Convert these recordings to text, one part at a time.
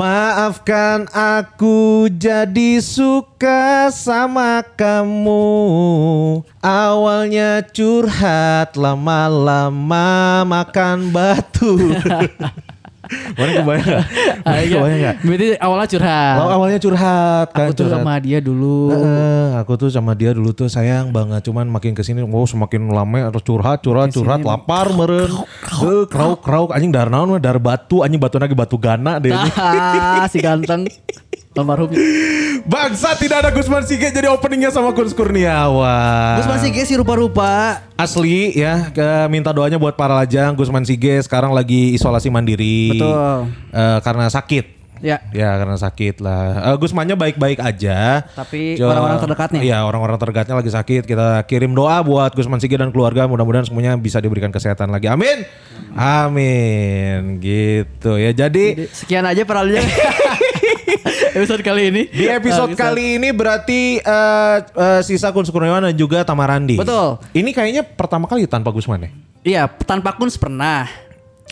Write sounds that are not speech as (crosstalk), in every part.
Maafkan aku jadi suka sama kamu. Awalnya curhat lama-lama makan batu (laughs) Mana kebayang gak? Mana Ah, iya. kebayang gak? Berarti awalnya curhat. Awal- awalnya curhat kan Aku tuh curhat. sama dia dulu. Heeh, aku tuh sama dia dulu tuh sayang banget cuman makin ke sini oh semakin lama terus curhat curhat curhat lapar meren Eh, krauk krauk anjing dar naon mah dar batu anjing batu lagi batu gana deh. Ah, si ganteng. Almarhum. Bangsa tidak ada Gusman Sige jadi openingnya sama Gus Kurniawan. Terus masih guys si rupa-rupa. Asli ya, ke, minta doanya buat para lajang Gusman Sige sekarang lagi isolasi mandiri. Betul. Eh, karena sakit. Ya. Ya karena sakit lah. Eh, Gusmannya baik-baik aja. Tapi orang-orang terdekatnya? Iya orang-orang terdekatnya lagi sakit. Kita kirim doa buat Gusman Sige dan keluarga. Mudah-mudahan semuanya bisa diberikan kesehatan lagi. Amin. Amin. Gitu ya. Jadi Sekian aja peralihan (laughs) (laughs) episode kali ini. Di episode Ah, bisa. kali ini berarti eh, eh, sisa Kun Kurniawan dan juga Tamarandi. Betul. Ini kayaknya pertama kali tanpa Gusman ya? Iya, tanpa Kuns pernah.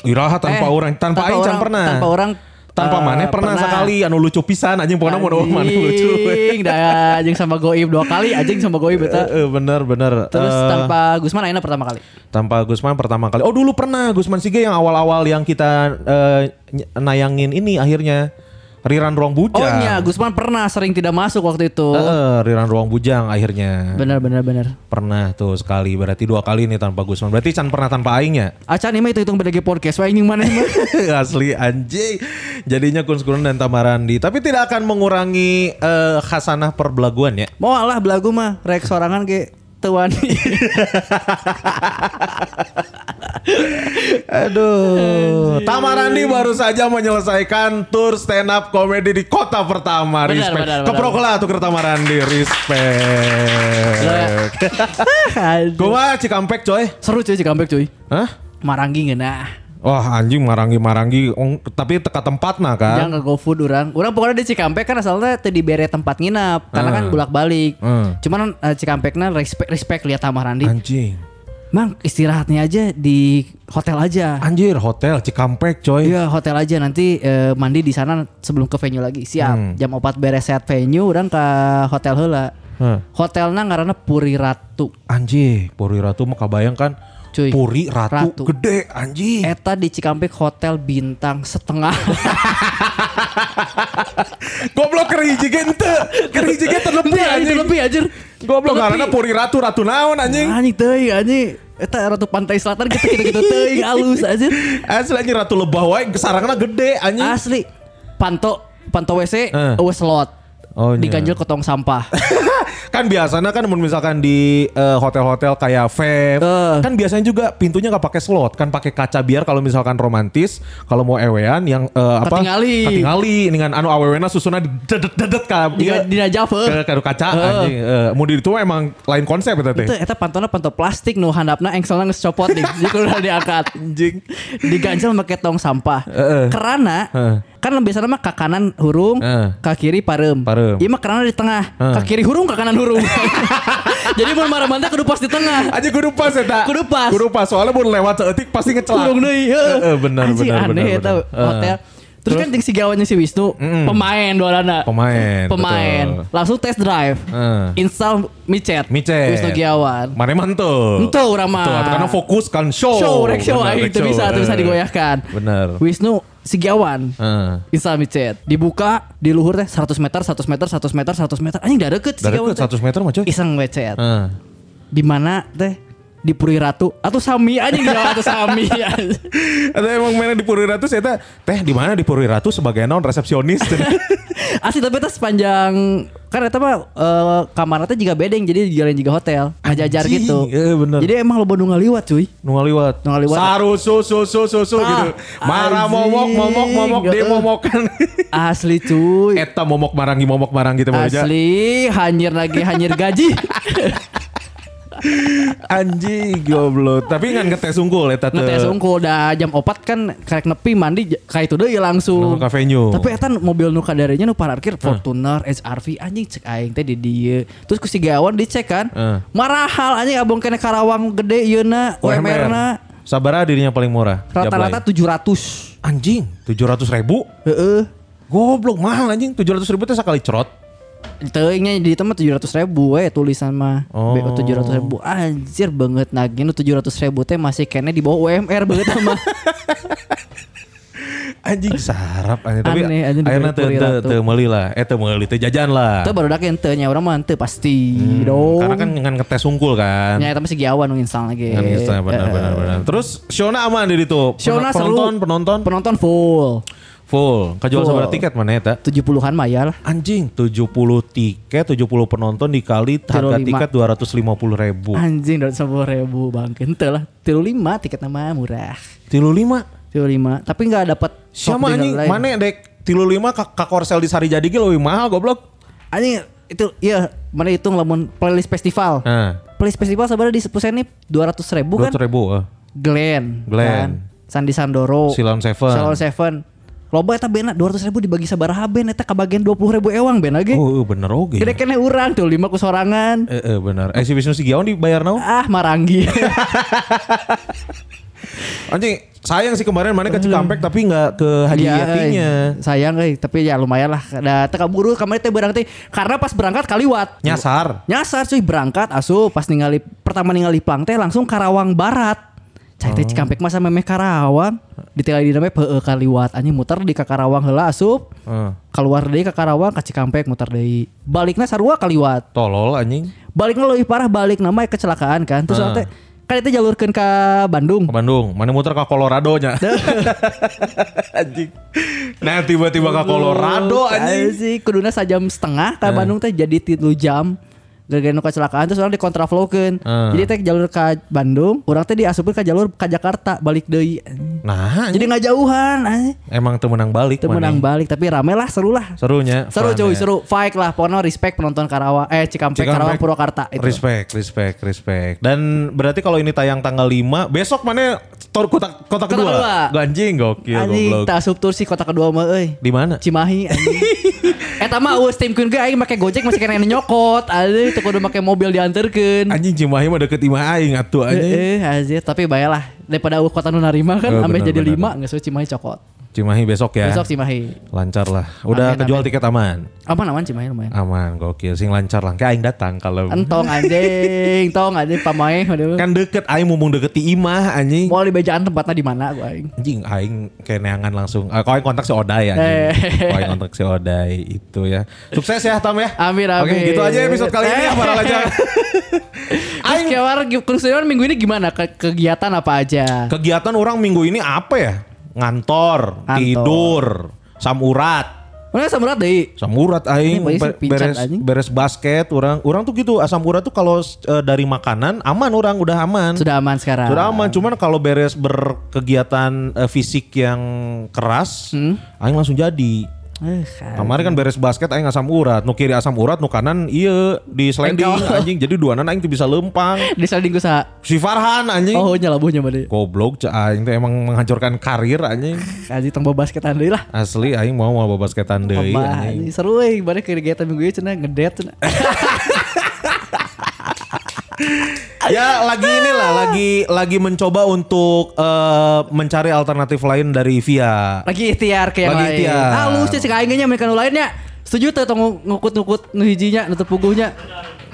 Iraha tanpa Eh, orang, tanpa Aing can orang- pernah. Tanpa orang Tanpa eh, mana pernah, sekali anu lucu pisan anjing pokoknya mau doang mana lucu. Dah anjing sama Goib dua kali, anjing sama Goib eta. Eh, eh, bener bener. Terus Eh, tanpa Gusman Aina pertama kali. tanpa Gusman pertama kali. Oh dulu pernah Gusman Sige yang awal-awal yang kita ny- nayangin ini akhirnya Riran Ruang Bujang. Oh iya, Gusman pernah sering tidak masuk waktu itu. Eh, Riran Ruang Bujang akhirnya. Benar benar benar. Pernah tuh sekali berarti dua kali nih tanpa Gusman. Berarti Can pernah tanpa Aing ya? Acan ini mah itu hitung BDG podcast. Wah ini mana? (laughs) Asli anjing. Jadinya Kun Kurun dan Tamarandi. Tapi tidak akan mengurangi eh, khasanah perbelaguan ya. Mau alah belagu mah rek sorangan ke tuan. (laughs) Aduh. Tamarandi baru saja menyelesaikan tour stand up comedy di kota pertama. Benar, Respect. benar, benar. Keprokola tuh ke Tamarandi. Respect. (laughs) Gua Cikampek coy. Seru cuy Cikampek cuy. Hah? Maranggi ngeunah. Wah anjing marangi-marangi Ong- tapi teka tempat nah kan. Jangan ke GoFood orang. Orang pokoknya di Cikampek kan asalnya teu dibere tempat nginap karena kan Hmm. bolak-balik. Hmm. Cuman uh, Cikampekna respect respect lihat Tamarandi. Anjing. Mang istirahatnya aja di hotel aja. Anjir hotel Cikampek coy. Iya hotel aja nanti eh, mandi di sana sebelum ke venue lagi siap Hmm. jam 4 beres set venue orang ke hotel heula Hah. hotelnya ngaranna Puri Ratu Anjing, Puri Ratu mah kabayang kan. Cuy. Puri Ratu, Ratu. gede anjing. Eta di Cikampek hotel bintang setengah (laughs) Goblok keur hiji ge henteu. Keur hiji ge terlebih Teu, anjing anjing. lebih anjir Goblok karena Puri Ratu Ratu naon anjing. anjing teuing anjing Eta Ratu Pantai Selatan gitu gitu gitu (laughs) teuing alus anjir Asli anjing Ratu Lebah wae sarangna gede anjing. asli panto panto WC Eh. eueuh slot Oh, iya. diganjel ke tong sampah (laughs) kan biasanya kan misalkan di eh, hotel-hotel kayak Feb Eh. kan biasanya juga pintunya nggak pakai slot kan pakai kaca biar kalau misalkan romantis kalau mau ewean yang eh, apa Katingali. katingali dengan anu awewena susuna dedet dedet ka di iya, di Najaf ke heuh. kado kaca Eh. anjing Eh, mau di itu emang lain konsep eta teh Itu eta pantona panto plastik nu handapna engselna geus copot nih. Jadi udah diangkat. anjing Diganjel make tong sampah. Heeh. Kerana Heeh. Kan biasanya mah ke kanan hurung, Heeh. ke kiri pareum. Pareum. Iya mah kerana di tengah. Heeh. Ke kiri hurung, ke kanan hurung. (laughs) Jadi mun marah kudu pas di tengah. Aja kudu pas eta. Kudu pas. Kudu pas soalnya mun lewat seetik pasti ngecelak. Hurung deui. heeh. Heeh, benar benar benar. aneh eta benar. Heeh. Hotel. Terus, kan jeung si gawannya si Wisnu, pemain dualana. Pemain, Pemain. betul. Langsung test drive. Heeh. Install micet. Micet. Wisnu Giawan. Mana mantu? Ente urang mah. Karena fokus kan show. show rek show Bener, rek itu show. bisa itu bisa Eh. digoyahkan. Bener. Wisnu Sigiawan. Heeh. Install micet. Dibuka di luhur teh 100 meter, 100 meter, 100 meter, 100 meter. Anjing udah deket Sigiawan ke 100 meter mah coy. Iseng micet. Heeh. Di mana teh di Puri Ratu atau Sami aja gitu atau Sami (laughs) Atau emang mana di Puri Ratu saya teh di mana di Puri Ratu sebagai non resepsionis. (laughs) asli tapi itu sepanjang kan itu mah eh, kamarnya juga bedeng jadi jalan juga hotel ngajajar gitu eh, bener. jadi emang lo bodoh ngaliwat cuy Nu ngaliwat. Nu ngaliwat. Saru su su su su su Ah, gitu. Marah momok momok momok dia momokan. (laughs) asli cuy Eta momok marangi momok marang gitu aja. asli hanyir lagi hanyir gaji Anjing goblok. Tapi ngan ngetes unggul eta teu. ngetes unggul dah jam opat kan karek nepi mandi kayak itu deh langsung Nu ka venue. tapi eta mobil nu kadarenya nu parkir Fortuner SRV anjing cek aing teh di dieu terus ku si Gawan dicek kan Heeh. marahal anjing abang kena Karawang gede yeuna UMR na Sabara dirinya paling murah. rata-rata Jablay. 700 anjing 700 ribu. heeh Goblok mahal anjing 700 ribu teh sekali cerot. Teuingnya di tempat tujuh ratus ribu we tulisan mah Oh. Tujuh ratus ribu anjir banget nagih nu tujuh ratus ribu teh masih kene di bawah UMR banget mah (laughs) Anjing sarap anjing tapi Aneh, anjing Puri teu Ratu. teu meuli lah. Eh teu meuli teu jajan lah. itu baru dak ente nya orang mah pasti Hmm, dong Karena kan ngan ngetes unggul kan. nya eta masih giawan nu install lagi Kan gitu, benar benar benar. Terus Shona aman di itu. Shona seru. penonton penonton penonton full full. Full. sabaraha tiket mana eta? 70-an mah ya lah Anjing 70 tiket 70 penonton dikali harga 35. tiket 250 ribu. anjing dari sepuluh ribu bang ente lah tilu lima tiket nama murah Tilu lima. tilu lima tapi nggak dapat Siapa anjing? Mana dek tilu lima ka, ka korsel di Sari Jadi lebih mahal goblok. anjing itu iya mana hitung lamun playlist festival playlist festival sebenarnya di Sepusen ini dua ratus ribu kan 200 ribu. eh. Glenn, Glenn. kan? Sandi Sandoro, Silon Seven. Silon Seven. Loba eta bena 200 ribu dibagi sabaraha ben eta kabagian 20 ribu ewang ben lagi. Oh, eh, bener oge. Gede kene urang tuh lima ku sorangan. Eh, eh, bener. Eh si Wisnu Sigiawan dibayar naon? Ah maranggi. (laughs) Anjing, sayang sih kemarin mana ke Cikampek tapi nggak ke Haji Iya, Yatinya. euy. Sayang euy, tapi ya lumayan lah. Da teu kaburu kemarin teh berang teh karena pas berangkat kaliwat. Nyasar. Nyasar cuy berangkat asup pas ningali pertama ningali plang teh langsung Karawang Barat. Cai teh Cikampek masa memeh Karawang. Ditinggal di namanya heueuh kaliwat anjing muter di ka Karawang heula asup. Eh, keluar deui ka Karawang ka Cikampek muter deui. Balikna sarua kaliwat. tolol anjing. Baliknya lebih parah balik nama kecelakaan kan. Terus nanti kan itu jalurkeun ke Bandung. Ke Bandung, mana muter ke Colorado nya. (laughs) (laughs) anjing. Nah tiba-tiba ke Colorado anjing. sih kuduna sajam setengah ke Bandung teh jadi 3 jam. Gara-gara nu kecelakaan terus orang dikontraflowkeun. Ah. Jadi teh jalur ke Bandung, orang teh diasupkeun ke jalur ke Jakarta balik deui. Nah, Jadi nggak jauhan, anjing. emang tuh menang balik. Teu menang balik tapi rame lah seru lah. Serunya. Seru cuy, ya. seru. Fight lah, pokoknya respect penonton Karawang eh Cikampek, Cikampek. Karawang Purwakarta itu. Respect, respect, respect. Dan berarti kalau ini tayang tanggal 5, besok mana tor kota kota kedua? kedua. Ganjing gokil Anjing, goblok. tak asup tur sih kota kedua mah euy. Di mana? Cimahi anjing. (laughs) Eta mah eueuh tim keun ge aing make Gojek masih kena nyokot. Anjing teu kudu make mobil dianterkeun. Anjing Cimahi mah deket imah aing atuh anjing. Eh, anjir, tapi bayalah daripada eueuh kota nu narima kan Eh, ampe bener, jadi lima geus Cimahi cokot. Cimahi besok ya. Besok Cimahi. Lancar lah. Udah Amin, kejual amin. tiket aman. Aman aman Cimahi lumayan. Aman, gokil. Sing lancar lah. Kayak aing datang kalau Entong anjing, tong anjing pamae kan deket aing mumpung deket di imah anjing. Mau di bejaan tempatnya di mana gua aing. Anjing aing kayak neangan langsung. Eh, kau aing kontak si Odai anjing. Eh. Kau aing kontak si Odai itu ya. Sukses ya Tam ya. Amin, Oke, amin. gitu aja episode kali ini ya para lajang. Terus kewar minggu ini gimana? Ke- kegiatan apa aja? Kegiatan orang minggu ini apa ya? Ngantor, Ngantor. tidur, samurat. Mana samurat deui? Samurat aing be- beres anjing. beres basket orang orang tuh gitu asam urat tuh kalau eh, dari makanan aman orang udah aman. Sudah aman sekarang. Sudah aman, cuman kalau beres berkegiatan eh, fisik yang keras, Hmm? aing langsung jadi. Eh, Kemarin kan beres basket aing asam urat, nu kiri asam urat, nu kanan iya di sliding (laughs) anjing. Jadi dua aing tuh bisa lempang. di sliding ku saha? Si Farhan anjing. Oh, nyalabuhnya mah deui. Goblok cah aing teh emang menghancurkan karir anjing. Anjing tong basketan deui lah. Asli aing mau mau basketan deui anjing. anjing. Seru euy, bade kegiatan minggu ieu cenah ngedet cenah. (laughs) Ya lagi inilah lagi lagi mencoba untuk eh, mencari alternatif lain dari Via. Lagi ikhtiar ke yang Lagi lain. ikhtiar. Halus sih cek aing nya mereka lainnya. Setuju teu tong ngukut-ngukut nu hijinya nutup puguhnya.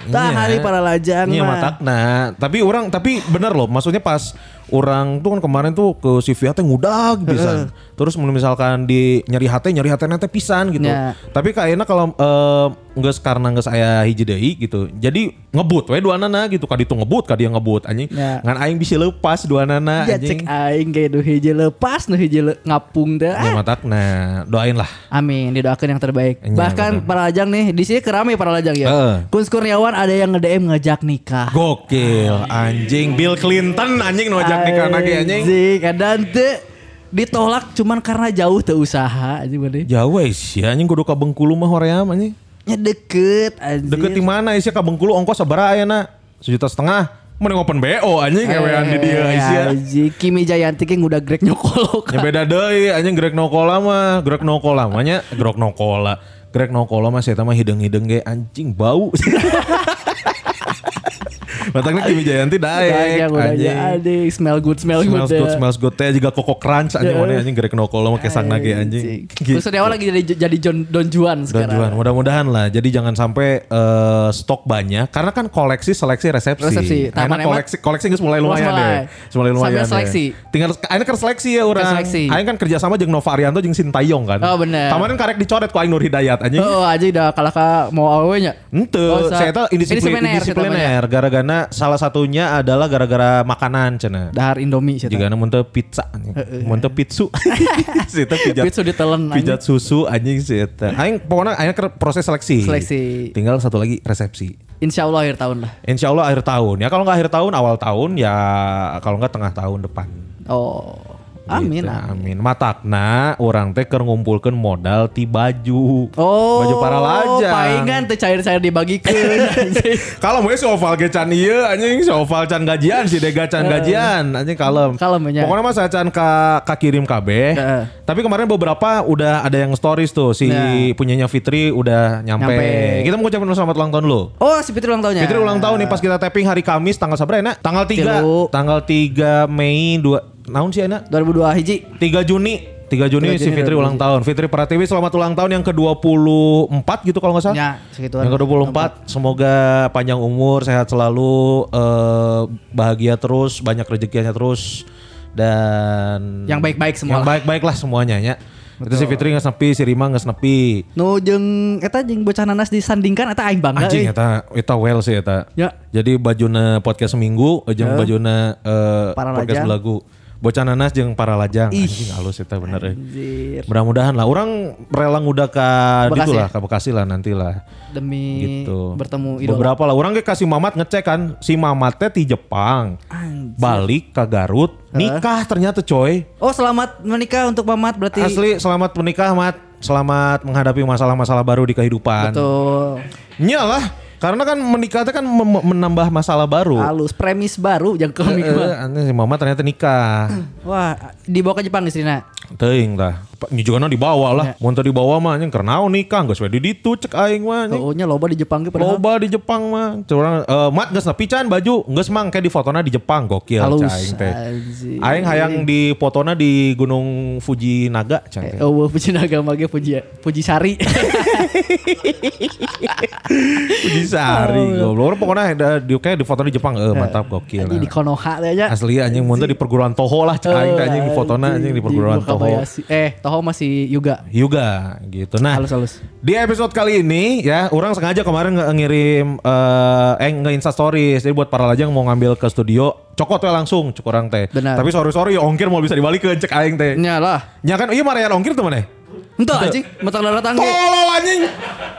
Tah Iya. hari para lajang Iya matakna. Tapi orang tapi bener loh. Maksudnya pas orang tuh kan kemarin tuh ke Via teh ngudag pisan. Terus misalkan di nyari hati nyari hati nanti pisan gitu. Ya. Tapi kayaknya kalau eh, nggak karena nggak saya hiji deui gitu. Jadi ngebut we dua nana gitu. Kadi tuh ngebut, kadi yang ngebut anjing. Ya. Ngan aing bisa lepas dua nana Ya anjing. cek aing kayak nu hiji lepas nu hiji le- ngapung teh. Ya Ah, matak nah doain lah. Amin, didoakan yang terbaik. Iya, Bahkan benar. para lajang nih, di sini kerame para lajang ya. Heeh. Kun Kurniawan ada yang nge-DM ngajak nikah. Gokil anjing Bill Clinton anjing nu ajak nikah lagi anjing. Anjing, kadang teu ditolak cuman karena jauh teu usaha anjing bener. Jauh sih anjing kudu ka Bengkulu mah hoream anjing. Ya deket anjing. Deket di mana sih ka Bengkulu ongkos sabaraha ayeuna? Sejuta setengah. Mending open BO anjing ewean di dia Eh, sia. anjing. Kimi Jayanti ge udah grek nyokolok. Ya beda deui anjing Greg Nokola mah, Greg Nokola mah nya Greg Nokola. Greg Nokola mah saya mah hidung-hidung ge anjing bau. (laughs) Matangnya Kimi Jayanti udah anjing. jadi smell good smell, Smells good. good, smells good teh juga Koko Crunch anjing mana anjing Greg Nokola mah kesang lagi anjing. Gitu. Terus Kurniawan lagi jadi jadi John Don Juan sekarang. Juan, mudah-mudahan lah. Jadi jangan sampai eh, stok banyak karena kan koleksi seleksi resepsi. Resepsi. Akhirnya Taman koleksi koleksi geus mulai lumayan deh. Mulai lumayan. Deh. seleksi. Tinggal akhirnya kan seleksi ya orang. seleksi. Aing kan kerja sama jeung Nova Arianto jeung Sintayong kan. Oh, bener. Kemarin karek dicoret ku Aing Nur Hidayat anjing. Oh aja udah kalah ka mau awe nya. Ente, sa- saya tahu indisiplin, indisipliner, indisipliner. Gara-gara salah satunya adalah gara-gara makanan cina. Dahar Indomie sih. Jika mun teu pizza, mun teu pitsu. (laughs) Si eta pijat. Pizza ditelen, anjing. Pijat susu anjing sih eta. Aing pokoknya aing proses seleksi. Seleksi. Tinggal satu lagi resepsi. Insya Allah akhir tahun lah. Insya Allah akhir tahun. Ya kalau nggak akhir tahun, awal tahun ya kalau nggak tengah tahun depan. Oh. Amin. Gitu, amin. amin. Matakna orang teh keur ngumpulkeun modal ti baju. Oh. Baju para lajang. Palingan teh cair-cair dibagikeun. (laughs) Kalau mau si oval ge can ieu anjing si oval can gajian si Dega can gajian anjing kalem. Kalem, nya. Pokoknya mah saya can ka, ka kirim KB. Heeh. Tapi kemarin beberapa udah ada yang stories tuh si Nah. punyanya Fitri udah nyampe. Nyampe. Kita mau ucapin selamat ulang tahun lu. oh si Fitri ulang tahunnya. Fitri ulang tahun nih pas kita tapping hari Kamis tanggal sabar enak? Tanggal 3. Tilu. Tanggal 3 Mei 2 naon sih enak? 2002 hiji. 3 Juni 3 Juni 3 si Juni Fitri 2000. ulang tahun. Fitri Pratiwi selamat ulang tahun yang ke-24 gitu kalau nggak salah. Ya, segituan. Yang ke-24 semoga panjang umur, sehat selalu, eh, bahagia terus, banyak rezekinya terus dan Yang baik-baik semua Yang baik-baik lah semuanya ya. Itu si Fitri nggak nepi, si Rima nggak nepi. Nu jeung eta jeung bocah nanas disandingkan eta aing bangga. Anjing eta eta well sih eta. Ya. Jadi bajuna podcast seminggu jeung bajuna eh, podcast lajang. lagu. Bocah nanas jeung para lajang. Ih. Anjing halus eta bener. Anjir. Mudah-mudahan lah orang rela ngudah ke gitu lah, ya? ke Bekasi lah nanti lah. Demi Gitu. bertemu idola. Beberapa lah orang kasih Mamat ngecek kan, si Mamat teh di Jepang. Anjir. Balik ke Garut, nikah ternyata coy. Oh selamat menikah untuk Mamat berarti. Asli selamat menikah Mat. Selamat menghadapi masalah-masalah baru di kehidupan. Betul. Nyalah, karena kan menikah teh kan menambah masalah baru. Halus premis baru yang komik Eh, eh, aneh si Mama ternyata nikah. Wah, dibawa ke Jepang istrina. Teuing lah. Ini juga no dibawa lah. Ya. Mun teu dibawa mah anjing kernaon nikah geus we di ditu cek aing mah anjing. Oh, nya loba di Jepang padahal. Loba di Jepang mah. Curang eh mat geus nepi can baju, geus mang kayak di fotona di Jepang gokil Halus, aing teh. Aing hayang di fotona di Gunung Fuji Naga cah teh. Oh, puji agama ge puji puji sari. Fuji Sari (laughs) goblok. Pokoknya ada di kayak di foto di Jepang eh mantap gokil. Jadi di Konoha teh. Asli anjing mun teh di perguruan Toho lah cek aing teh anjing di fotona anjing di perguruan Toho. Toho. Eh, Toho masih juga. Juga gitu. Nah, Halus-halus. di episode kali ini ya, orang sengaja kemarin nge- ngirim eh eh nge-insta stories. Jadi buat para lajang mau ngambil ke studio, cokot we langsung cek orang teh. Benar. Tapi sorry sorry ongkir mau bisa dibalikin cek aing teh. Nya lah. Ya kan iya marayar ongkir tuh mana? Entah anjing, matang datang ge. Tolol anjing.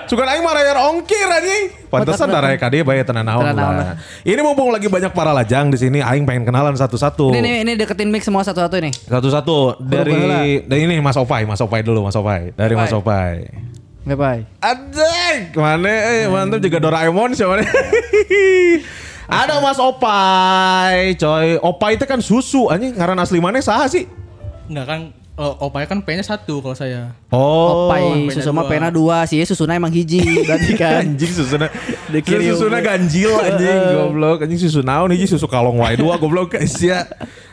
Suka aing marayar ongkir anjing. Pantesan darah bae tenan naon Tenan naon lah. Ini mumpung lagi banyak para lajang di sini, aing pengen kenalan satu-satu. Ini nih, ini deketin mic semua satu-satu nih. Satu-satu dari dari ini Mas Opai, Mas Opai dulu, Mas Opai. Dari Mas Opai. Bye bye. Anjing, mana eh mantap juga Doraemon siapa nih? (laughs) Ada Mas Opai, coy. Opai itu kan susu anjing ngaran asli mana saha sih? Enggak kan oh, opaya kan P-nya satu kalau saya. Oh, Opai susu mah pena dua sih, susuna emang hiji (laughs) berarti kan. anjing susuna. (laughs) Dikirim. Susuna ganjil anjing (laughs) goblok. Anjing susu naon hiji susu kalong wae dua goblok guys ya.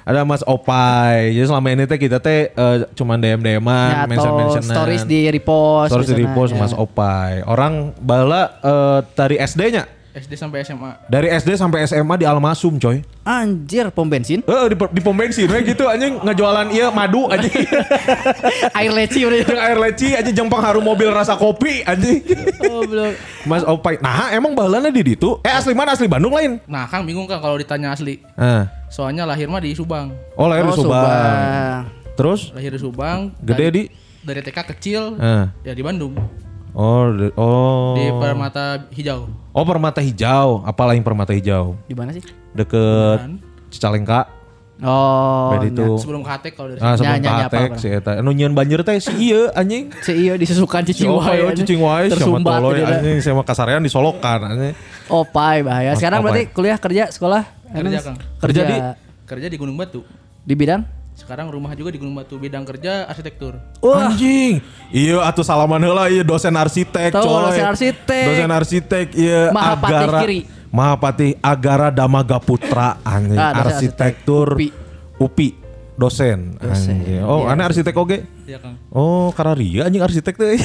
Ada Mas Opai. Jadi selama ini teh kita teh eh, cuman DM-DM-an, Ya, atau mention-mentionan. stories di repost. Stories di gitu, repost nah, Mas ya. Opai. Orang bala eh, dari SD-nya SD sampai SMA. Dari SD sampai SMA di Almasum coy. Anjir, pom bensin. Eh di, di pom bensin we gitu anjing ngejualan iya madu anjing. (laughs) Air leci udah. Jeung air leci anjing jeung pengharum mobil rasa kopi anjing. Oh, belum. Mas Opai. Nah, emang baheulana di ditu? Eh asli mana? Asli Bandung lain? Nah, Kang bingung Kang kalau ditanya asli. Nah. Soalnya lahir mah di Subang. Oh, lahir di Oh, Subang. Subang. Terus Lahir di Subang. gede dari, di dari TK kecil Nah. ya di Bandung. Oh, di- oh. Di Permata Hijau. Oh, Permata Hijau. Apa lain Permata Hijau? Di mana sih? Deket Kan? Cicalengka. Oh, Beda itu. Sebelum ke Hatek kalau dari Ah, sebelum Nya, nya, nya, Katek si eta. Anu nyieun banjir teh si ieu anjing. Si iya disusukan cicing Oh, wae. oh, cicing wae sama toloy dah. anjing sama kasarean disolokan anjing. Oh, pai bahaya. Sekarang Opai. berarti kuliah kerja sekolah Kerja, Kang. Kerja di? Kerja di Gunung Batu. di bidang Sekarang rumah juga di Gunung Batu. Bidang kerja arsitektur. Wah. Anjing. Iya atuh salaman heula ieu dosen arsitek Tahu, coy. dosen arsitek. Dosen arsitek iya Mahapati Agara Kiri. Mahapati Agara Damaga Putra anjing Ah, arsitektur UPI. UPI dosen. Dosen. Anjing. Oh, Iya. aneh arsitek oge. Iya, Kang. Oh, kararia anjing arsitek teh. (laughs)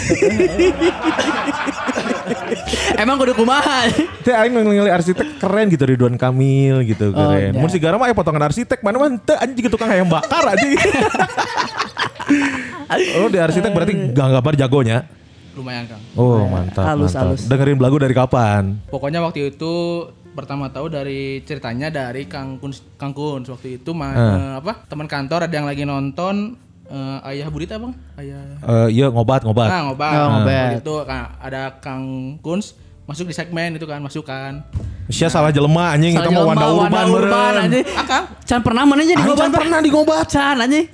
Emang kudu kumaha? Teh aing ngelih arsitek keren gitu Ridwan Kamil gitu Oh, keren. iya. Mun sigara mah aya potongan arsitek mana mah teu anjing gitu tukang hayam bakar anjing. (laughs) oh, di arsitek berarti gambar jagonya. Lumayan, Kang. Oh, mantap. Halus, mantap. halus. Dengerin lagu dari kapan? Pokoknya waktu itu pertama tahu dari ceritanya dari Kang Kun Kang Kun waktu itu mah Ah. eh, apa teman kantor ada yang lagi nonton eh, ayah Budita bang ayah Eh, iya ngobat ngobat. nah ngobat Oh, ngobat. Waktu itu Kang- ada Kang Kuns masuk di segmen itu kan masuk kan Sia salah jelema anjing Salah kita mau Wanda Urban meureun. anjing. ah Kang Can pernah mana jadi Aing ngobat can pernah di ngobat. Can anjing.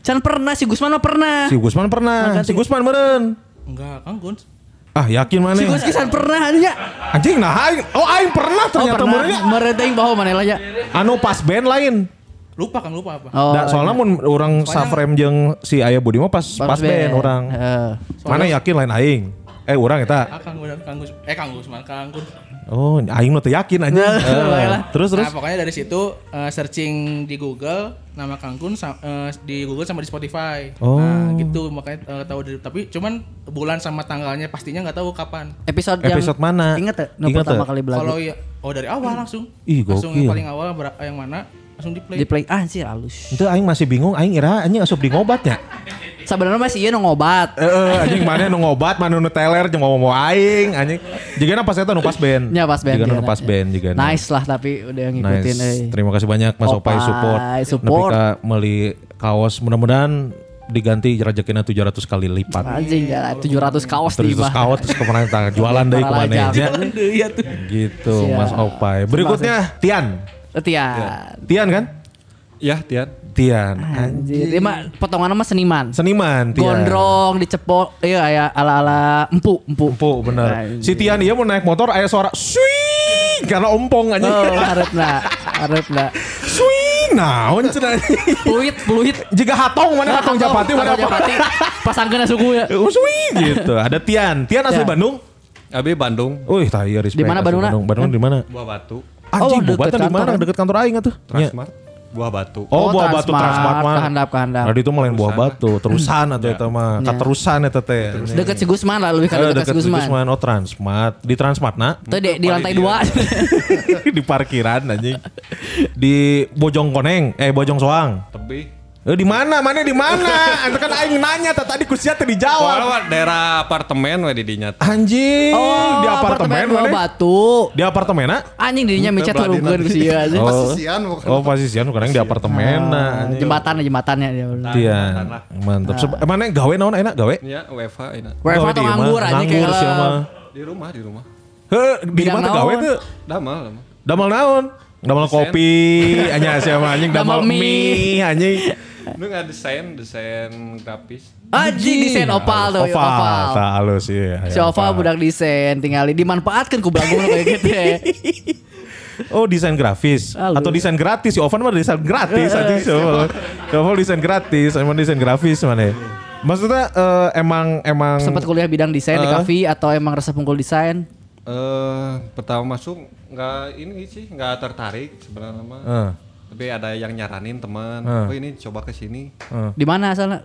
Can pernah si Gusman mah pernah. Si Gusman pernah. Si Gusman meureun. enggak Kang Kuns Ah, yakin mana? Si Gus kisan pernah anjing ya. Anjing nah aing. Oh, aing pernah Oh ternyata pernah. meureun. Merenting bahwa mana lah ya. Anu pas band lain. Lupa Kang lupa apa Oh. Da, soalnya mun orang safrem jeung si Ayah Budi mah pas pas, band orang. Heeh. Mana yakin lain aing? Eh orang eta. ah Kang udah Kang Gus eh Kang Gusman Kang Kuns Oh, aing mah teu yakin anjing. Nah, Eh, baiklah. terus terus. Nah pokoknya dari situ eh, searching di Google nama Kang Kun sa- eh, di Google sama di Spotify. Oh. Nah gitu makanya eh, tahu dari tapi cuman bulan sama tanggalnya pastinya nggak tahu kapan. Episode yang Episode mana? Ingat ya? Ingat pertama tak? kali belagu. Kalau ya oh dari awal langsung. Ih, langsung yang paling awal yang mana langsung di play. di play ah sih halus. Itu aing masih bingung aing ira anjing asup di ngobatnya. Sebenarnya masih iya nu ngobat. Eh, eh, anjing mana nu ngobat, mana nu teler jeung mau mau aing anjing. Jigana pas eta nu pas band. Ya pas band. Jigana nu pas band juga. Nice lah tapi udah ngikutin Nice. euy. Terima kasih banyak Mas Opai, Opai, support. support. Meuli kaos mudah-mudahan diganti rezekinya 700 kali lipat. Anjing ya 700 kaos di 700 kaos terus ke mana tang jualan deui Para ke mana tuh. Gitu. Mas Opai. Berikutnya Tian. Tian. Tian kan? Ya, Tian. Tian. Anjir. Dia mah potongan mah seniman. Seniman Tian. Gondrong dicepok iya kayak ala-ala empu, empu. Empuk bener. Anjing. Si Tian dia mau naik motor aya suara swing karena ompong aja. Oh, harapna, harapna. Swing naon cenah. Fluid, fluid. Jika hatong mana hatong Japati mana? Japati. Pasangkeun suku ya. Oh, swing gitu. Ada Tian. Tian asli Ya. Bandung. Abi Bandung, Wih, tah iya respect. Di mana asli Bandungna? Bandung? Bandung di mana? Buah Batu, Anjing, Oh, deket di mana? kantor. Deket kantor aing atuh. Nya. Transmart, Buah Batu. Oh, Oh, buah batu Transmart, mah. kehandap, kehandap. Nah, itu mah lain buah batu, terusan atau eta mah. Ya. Katerusan eta teh. Deket si Gusman lah, lebih Eh, kalau deket deket si Gusman. Gusman. Oh, Transmart. Di Transmart na. Itu di, di lantai dua. (laughs) di parkiran anjing. Di Bojong Koneng, eh Bojong Soang. Tebi. Eh di mana? Mana di mana? Anta kan aing nanya tadi kusia teh dijawab. Wah, daerah apartemen we di dinya. Anjing, di apartemen Bawah mana? batu. Di apartemen na? Anjing dirinya micet turunkeun ku nanti. sia aja. Oh, Pasisian bukan oh pasisian kadang di apartemen nah. anjing. Jembatan jembatannya dia. Iya, mantap. Eh, mana gawe naon enak gawe? Ya, WFH enak. WFH atau nganggur aja kayak. Di rumah, di rumah. Heuh, di mana gawe tuh? Damal, damal. Damel naon? Desain. kopi, anya siapa anjing mie. mie anjing. Lu nggak desain, desain grafis. Anjing desain opal tuh, Oval, opal. tak halus iya. Si Oval budak desain, tinggal dimanfaatkan ku belagu kayak gitu ya. (laughs) Oh desain grafis Halus. atau desain gratis? Si Ovan mah desain gratis (laughs) anjing si Oval. Si Oval desain gratis, emang desain grafis mana? Maksudnya eh, emang emang Sempat kuliah bidang desain di Eh. kafe atau emang resep unggul desain? Eh, pertama masuk nggak ini sih, nggak tertarik sebenarnya mah. Eh. Tapi ada yang nyaranin teman, Eh. oh ini coba ke sini Di mana asalnya?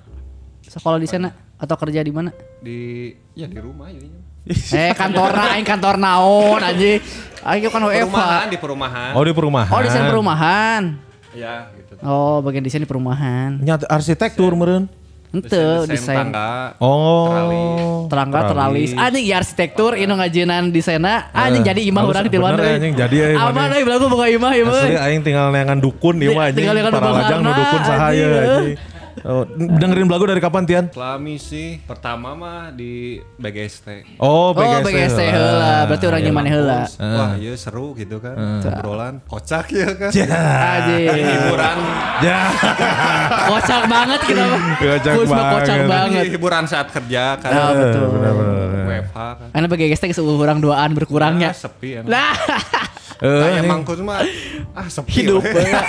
Sekolah di sana atau kerja di mana? di ya di rumah jadinya. (laughs) eh kantor aing kantor naon anjing. Ayo kan WFH. Perumahan di perumahan. Oh di perumahan. Oh desain perumahan. Ya gitu. Oh bagian desain di perumahan. Nyata arsitektur meren. Ente Desain, desain tangga. Oh. terangga teralis. Anjing ya arsitektur ini ngajinan desainna. Anjing jadi imah urang di deui. anjing, jadi ya, imah Aman euy belagu boga imah ieu Asli mah. aing tinggal neangan dukun ieu mah anjing. Tinggal neangan dukun sahaya anjing, anjing. Oh, dengerin lagu dari kapan Tian? Selami sih pertama mah di BGST. Oh, Oh BGST. BGST heula, berarti orang Iya. gimana heula. Wah, iya seru gitu kan. Obrolan kocak ya kan. Anjing. Hiburan Ya. (laughs) Kocak banget kita mah. Kocak mah kocak banget. banget. hiburan saat kerja kan. Ah, betul. Benar-benar. WFH kan. Karena bagi GST seorang duaan berkurangnya. Ah, sepi emang. Nah, (laughs) Kayak anjing. mangkus mah ah sepi hidup banget.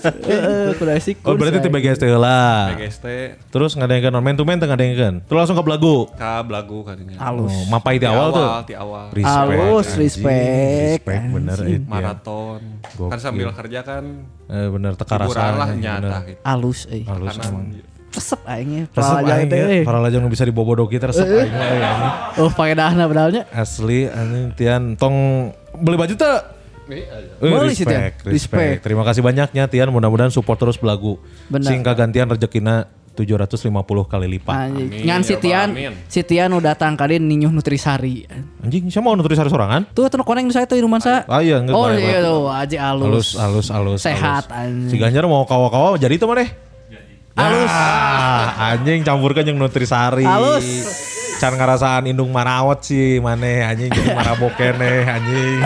(laughs) Kudu asik. Oh, berarti ti BGST heula. BGST Terus ngadengkeun main to main teu ngadengkeun. Terus langsung ke belagu. ka belagu kadinya. Halus. Oh, mapai di awal tuh. Di awal. Halus, anjing. respect. Respect bener itu. Maraton. Gokil. Kan sambil kerja kan Eh bener teka hiburan rasa. lah nyata gitu. Alus euy. Halus Karena emang. Resep aingnya. Resep Pala aing teh, ya, euy. para lajang nu bisa dibobodoki teh resep aing we, anjing. Oh, faedahna padahal nya. Asli anjing Tian tong beli baju tuh Eh, Boleh sih, Tian. respect, Respect. respect. Terima kasih banyaknya Tian. Mudah-mudahan support terus belagu. Benar. Singka gantian rezekina 750 kali lipat. Anjing. Amin, Ngan ya si Allah, Tian, amin. si Tian udah datang kali ninyuh Nutrisari. Anjing, siapa mau nutrisi sorangan? Tuh tuh koneng saya tuh minuman saya. Ah iya, nggak Oh iya tuh, aja Halus, alus. halus, halus. Sehat, anjing. Si Ganjar mau kawa-kawa jadi itu mana? Halus. Ah, anjing campurkan yang nutrisari. Halus. Can ngerasaan indung marawat sih mana anjing jadi marabokene anjing.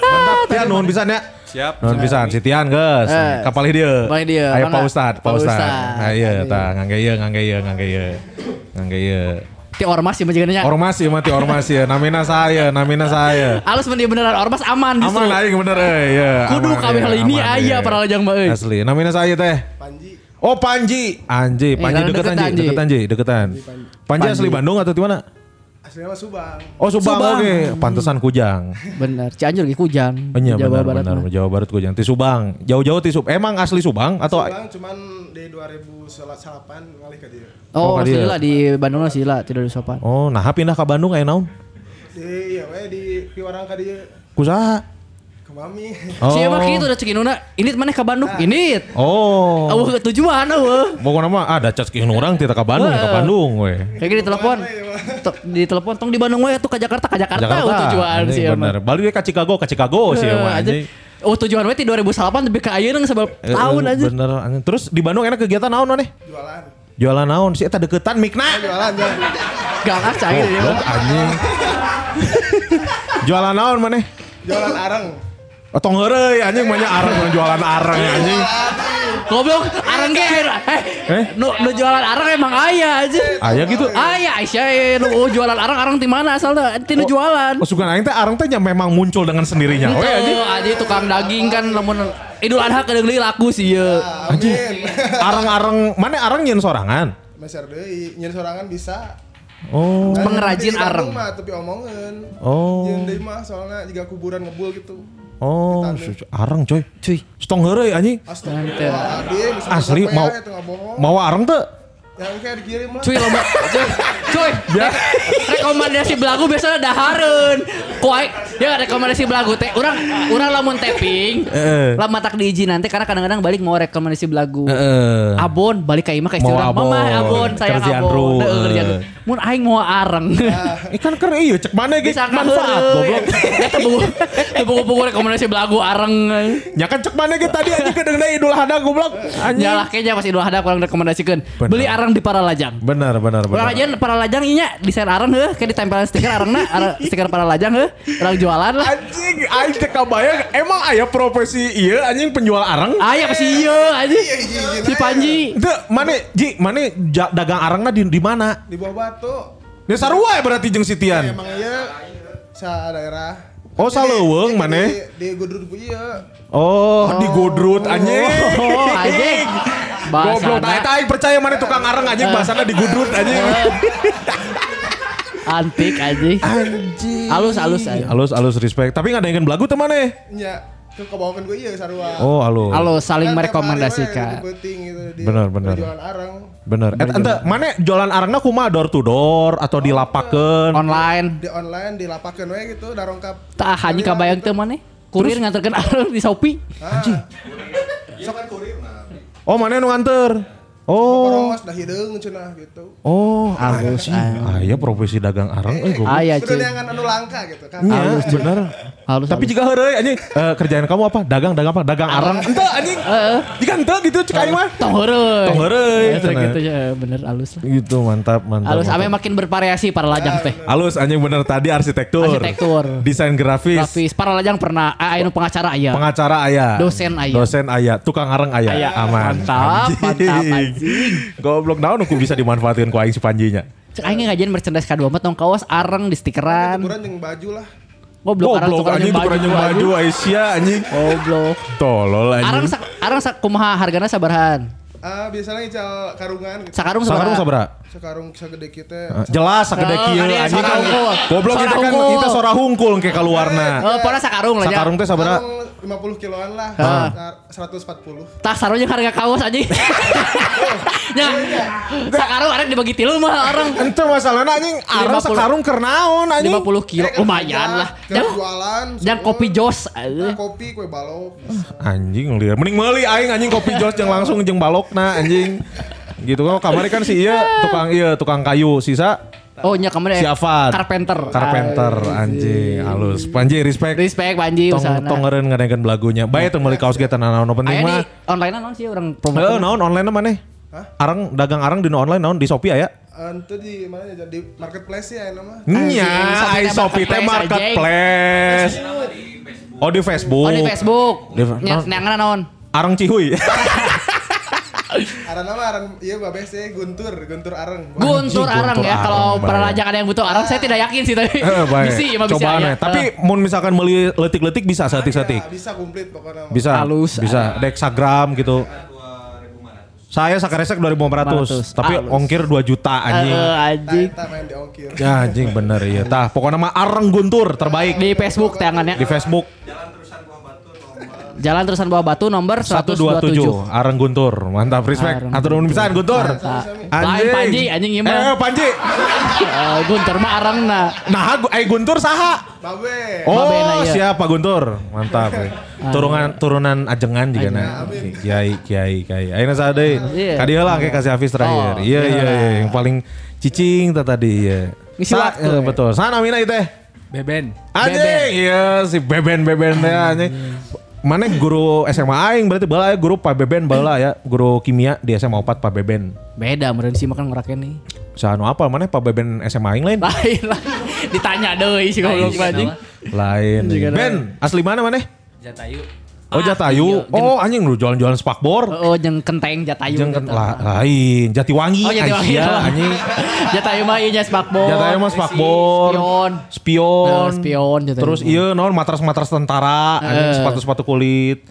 Mantap Tian nuhun pisan ya. Siap. Nuhun pisan si Tian geus. Eh. Kapalih dia. Kapalih dia. Aya Mana? Pak Ustad, Pak Ustad. Nah iya tah ngangge ieu ngangge ieu ngangge ieu. Ngangge ieu. Ti ormas sih majikannya. Ormas ya mati ormas ya. Namina saya, namina saya. Alus dia beneran ormas aman justru. Aman aing bener euy ya. Kudu ya, hal ini aman, aya ya. para lajang mah euy. Asli. Namina saya teh. Panji. Oh Panji, Anji, Panji karena deket deket, Anji, Anji. deket Anji, deketan. Panji asli Bandung atau di mana? Aslinya mah Subang. Oh Subang, Subang. oke, pantesan Kujang. Bener, Cianjur lagi kujang. Oh, Iya Jawa benar Barat benar mah. Jawa Barat Kujang. Ti Subang, jauh-jauh ti Subang. Emang asli Subang atau Subang cuman di 2008 ngalih ke dia. Oh, Oh, dia. sila di Bandung lah sila tidak di sopan. Oh, nah pindah ke Bandung aya naon? Di iya we di piwarang ka dia Kusaha? Ke mami. Oh. Si emang gitu udah cekinuna. Ini mana ke Bandung? Ini. Oh. Awah tujuan awah. Pokoknya mah ada kieu orang tidak ke Bandung, ke Bandung we. Kayak gini telepon. Di telepon tong di Bandung we tuh ke Jakarta ke Jakarta, Jakarta. oh, tujuan sih emang. Bener. Balik ka Chicago, ka Chicago sih Eh, emang aja. anjing. Oh tujuan we ti 2008 lebih ke ayeuna sebab Eh, tahun eh, aja. Bener. Terus di Bandung enak kegiatan naon maneh? Jualan. Jualan naon sih eta deketan mikna. Jualan jualan. Gak cair dia. Goblok anjing. (laughs) Jualan naon maneh? Jualan areng. Atong heureuy anjing mah nya areng mah jualan areng anjing. Goblok, arang ge eh, Eh? nu, nu jualan arang emang aya aja. Aya gitu. Aya Aisyah eh, nu oh, jualan arang arang di mana asalnya? Ti nu jualan. Oh, sugan aing teh areng teh nya memang muncul dengan sendirinya. Oh, Itu anjing. aja tukang daging kan lamun Idul Adha kadang deui laku sih ya. Anjing. Amin. Areng-areng mana areng nyeun sorangan? Meser deui, nyen sorangan bisa. Oh. Nah, Pengrajin mah tapi omongan. Oh. Nyen deui mah soalnya jika kuburan ngebul gitu. Oh, su- areng coy. Cuy. Stong heureuy anjing. Astagfirullahaladzim. bisa Asli mau ya, mau areng teh. Yang kayak dikirim lah. Cuy lomba. Cuy. Cuy. Re- rekomendasi belagu biasanya dahareun. Kuai. Ya rekomendasi belagu teh. Urang urang lamun taping. Heeh. Lama tak diizin nanti karena kadang-kadang balik mau rekomendasi belagu. Abon balik ke imah ke istri Mau urang. Mama abon. Kerjaan abon. Heeh, kerjaan. Mun aing mau areng. (laughs) Ikan keur ieu cek mana ge Bisa manfaat goblok. Ya teu buku buku-buku rekomendasi belagu areng. Nya kan cek mana ge tadi anjing kedeungna Idul Adha goblok. Nyalah kayaknya pas Idul Adha kurang rekomendasikeun. Bener. Beli areng di para lajang. Benar benar Orang benar. aja para lajang inya desain areng heuh kayak ditempelan stiker arengna stiker para lajang heuh orang jualan lah. Anjing, aing teh kabayang emang aya profesi ieu anjing penjual areng? Aya pasti ieu aja. Si Panji. Itu mana Ji, mana dagang arengna di di mana? Di bawah batu. Ini sarua ya berarti jeung Sitian. Emang iya sa daerah. Oh, saleuweung Di- maneh. Di, di Gudrut ku iya. Oh, di Godrut anjing. Oh, anjing. Goblok, aing percaya mana tukang areng anjing bahasana di Godrut anjing. Antik anjing. Anjing. Halus halus anjing. Halus halus respect. Tapi nggak ada yang belagu teman eh. Iya. ke kebawakan gue iya sarua. Oh, halo. Halo, saling Kan merekomendasikan. gitu di Bener, bener. Jualan arang. Bener. Eh, ente mana jualan arangna kumaha door to door atau dilapakeun? Online. Di online dilapakeun we gitu darongkap. Tah hanya kabayang teh mana? Kurir nganterkeun arang di Shopee. Anjing. Sok kan kurir nah. Oh, mana nu nganter? Oh. Korongos dah hideung cenah gitu. Oh, Halus, anjing. Aya profesi dagang arang euy goblok. Aya Kudu cuy. neangan anu langka gitu kan. Iya, bener. Halus. Tapi jika heureuy anjing eh, kerjaan kamu apa? Dagang dagang apa? Dagang arang. Ente anjing. Jika ente gitu cek aing mah. tong heureuy. Tong heureuy, Ya, gitu ya, bener halus lah. Gitu mantap mantap. Halus ame makin bervariasi para lajang teh. Halus anjing bener tadi arsitektur. Arsitektur. Desain grafis. Grafis para lajang pernah ah, anu pengacara aya. Pengacara aya. Dosen aya. Dosen aya. Tukang arang aya. Aya. Aman. Mantap, mantap, anjing. Goblok naon aku bisa dimanfaatkan ku aing si Panjinya. Cek aing ngajian merchandise K24 tong kaos areng di stikeran. Tukuran jeung baju lah. Goblok arang Goblok anjing tukeran jeung baju Aisyah anjing. Goblok. Tolol Arang anjing. sak arang sak kumaha hargana sabarahan? Ah biasanya ical karungan gitu. Sakarung Sakarung sabaraha? sabaraha? Sekarung segede kita. Eh, Jelas sagede Oh, kieu dia anjing. Goblok kita kan kita sora hungkul ke keluarna. Eh, pokoknya sakarung lah ya. Sakarung teh sabaraha? Karung 50 kiloan lah. Ah. Nah, 140. Tah sarung jeung harga kaos anjing. Ya. Sakarung arek dibagi tilu mah orang. Ente masalahnya anjing arang 50. sakarung keur naon anjing. 50 kilo lumayan lah. Jangan jualan. kopi jos. Nah, eh. kopi kue balok. Anjing liar. Mending meuli aing anjing kopi jos jeung langsung jeung balokna anjing. Gitu kan kamari kan si iya tukang iya tukang kayu sisa Oh nya kemarin si Afad. Carpenter. Carpenter anjing halus. Panji respect. Respect Panji Tong tong ngeureun ngadengkeun belagunya. Bae teu meuli kaos kita naon penting di mah. online naon sih orang Heeh, promo. naon online maneh? Arang dagang arang di online naon di Shopee aya? Itu di mana ya? Di marketplace ya nama. Nya, ai teh Shopee teh marketplace. Oh di Facebook. Oh di Facebook. Di- Nya naon? Arang Cihuy. (laughs) Aran nama aran iya babes sih Guntur, Guntur Areng. Guntur arang Guntur ya. arang, Kalau lajang ada yang butuh arang saya tidak yakin sih tapi. Eh. Bisi mah bisa Coba ya. aneh. Tapi mun misalkan meuli letik-letik bisa setik-setik. Ya, bisa komplit pokoknya. Bisa. Halus. Bisa. Dexagram gitu. Saya sakaresek 2500, 500. tapi Halus. ongkir 2 juta Eh, anjing. anjing. Main di ongkir. Ya anjing bener iya. Tah, pokoknya mah Areng Guntur terbaik Di Facebook tangannya. di Facebook Jalan Terusan Bawah Batu nomor 127 127. Areng Guntur. Mantap respect. Atur nuhun pisan Guntur. Lain Panji, anjing ieu mah. Eh Panji. Eh, Guntur mah arangna. Nah, gu- eh Guntur saha? Babe. Oh, Babena, iya. siapa Guntur? Mantap. eh. Turunan turunan ajengan juga na. Kiai, kiai, kiai. Ayeuna saha deui? Iya. Ka dieu lah ke kasih Hafiz terakhir. Oh, Iya, iya iya, iya. Yang paling cicing tadi iya. Ngisi Sa- waktu, eh, ya. betul. Sana namina itu teh? Beben. Anjing, iya si Beben Beben teh anjing. Mana guru SMA aing berarti bala ya guru Pak Beben bala ya, guru kimia di SMA 4 Pak Beben. Beda meureun sih makan ngerakeun nih. Sanu apa mana Pak Beben SMA aing lain? Lain lah. Ditanya deui si goblok anjing. Lain. Ben, asli mana mana? Jatayu. Oh Jatayu. Oh anjing lu jualan-jualan spakbor. Oh, jeung kenteng Jatayu. Jeung gitu. la- lain Jatiwangi. Oh, Jatiwangi. Anjing. (laughs) Jatayu mah ieu nya spakbor. Jatayu mah spakbor. Spion. Spion. Nah, spion Jatayu. Terus iya naon matras-matras tentara, anjing Eh. sepatu-sepatu kulit.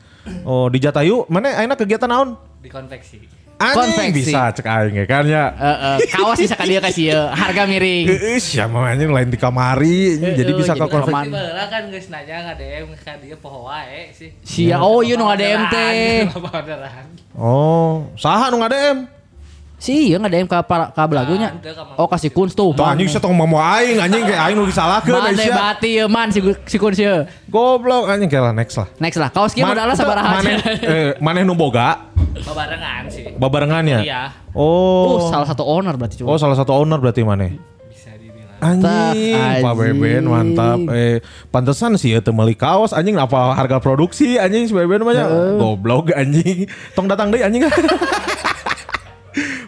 Oh di Jatayu mana ayeuna kegiatan naon? Di konveksi. Anjing Konveksi. bisa cek aing ya kan ya. Heeh, kaos bisa ka dieu kasih ieu, harga miring. Heeh, siapa anjing lain di kamari jadi bisa ke jadi konveksi. kan geus nanya nggak DM ka dia poho wae sih. Sia, oh ieu nu ngadem teh. (laughs) Oh, saha nu ngadem? Si ieu ngadem ka para- ka belagunya. Ada, Mang Oh kasih kunz tuh. Tuh anjing saya tong mau aing anjing kayak aing nu disalahkeun Man Aisyah. bati ieu man si si kunz ieu. Goblok anjing kayak lah next lah. Next lah, kaos kieu modalna sabaraha Maneh aja. eh, maneh nu boga Babarengan sih. babarengan ya? Iya. Oh. Oh, salah satu owner berarti Oh, cuma. salah satu owner berarti maneh. Bisa dibilang. Anjing, Pak Beben mantap. Eh, pantesan sih ya meuli kaos anjing apa harga produksi anjing si Beben mah nya. Goblok anjing. Tong datang deui anjing. (laughs)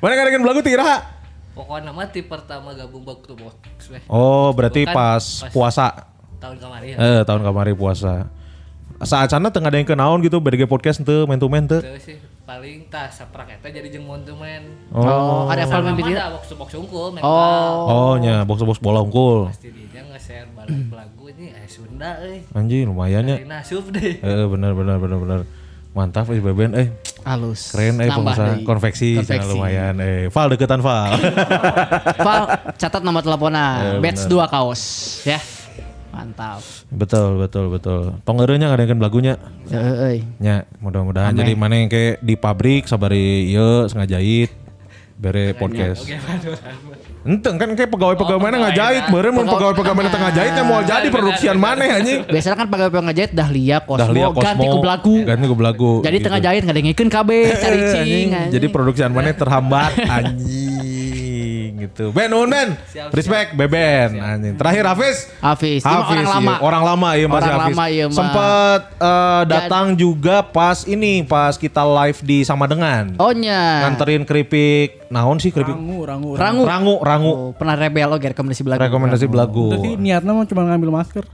Mana ngadengeun belagu tira? Pokoknya mah ti pertama gabung waktu box weh. Oh, berarti Bukan pas, pas- puasa. Tahun kemarin. Eh, tahun kemarin puasa. Saat sana tengah ada yang kenaon gitu, BDG podcast ente, main to main ente. Terus sih paling tas saprak eta jadi jeung montumen. Oh, ada apa mimpi ada box box unggul mental. Oh. Oh, nya box-box bola unggul. Pasti dia nge-share balik lagu ini eh Sunda euy. Anjing lumayan ya. Nasub deh. Eh, bener bener bener bener. Mantap eh Beben eh. Halus. Keren eh Nambah pengusaha konveksi, jangan lumayan eh. Val deketan Val. (laughs) Val, catat nomor teleponnya. Eh, Batch bener. 2 kaos ya. Mantap. Betul, betul, betul. Tong eureun nya ngadengeun lagunya. Heeh. Ya, mudah-mudahan jadi mana yang kayak di pabrik sabari ieu ngajahit bere podcast. Enteng kan kayak pegawai-pegawai mana ngajahit, beureun mun pegawai-pegawai mana tengah jahit mau jadi produksian mana anjing. Biasanya kan pegawai ngejahit Dahlia Cosmo, Dahlia ganti Cosmo, ku belagu. Ganti ku belagu. Jadi gitu. tengah jahit ngadengikeun kabeh cari (laughs) cing. Anjing, anjing. Jadi produksian mana terhambat anjing (laughs) gitu. Ben nuhun Ben. Respect Beben anjing. Terakhir Hafiz. Hafiz, ini orang iya. lama. Orang lama iya Mas Orang Hafiz. lama, iya, mah. Sempat eh, datang juga pas ini pas kita live di sama dengan. Oh nya. Nganterin keripik. Naon sih keripik? Rangu, rangu, Rangu. Rangu, rangu. Oh, pernah rebel oke rekomendasi belagu. Rekomendasi belagu. Berarti niatnya mau cuma ngambil masker.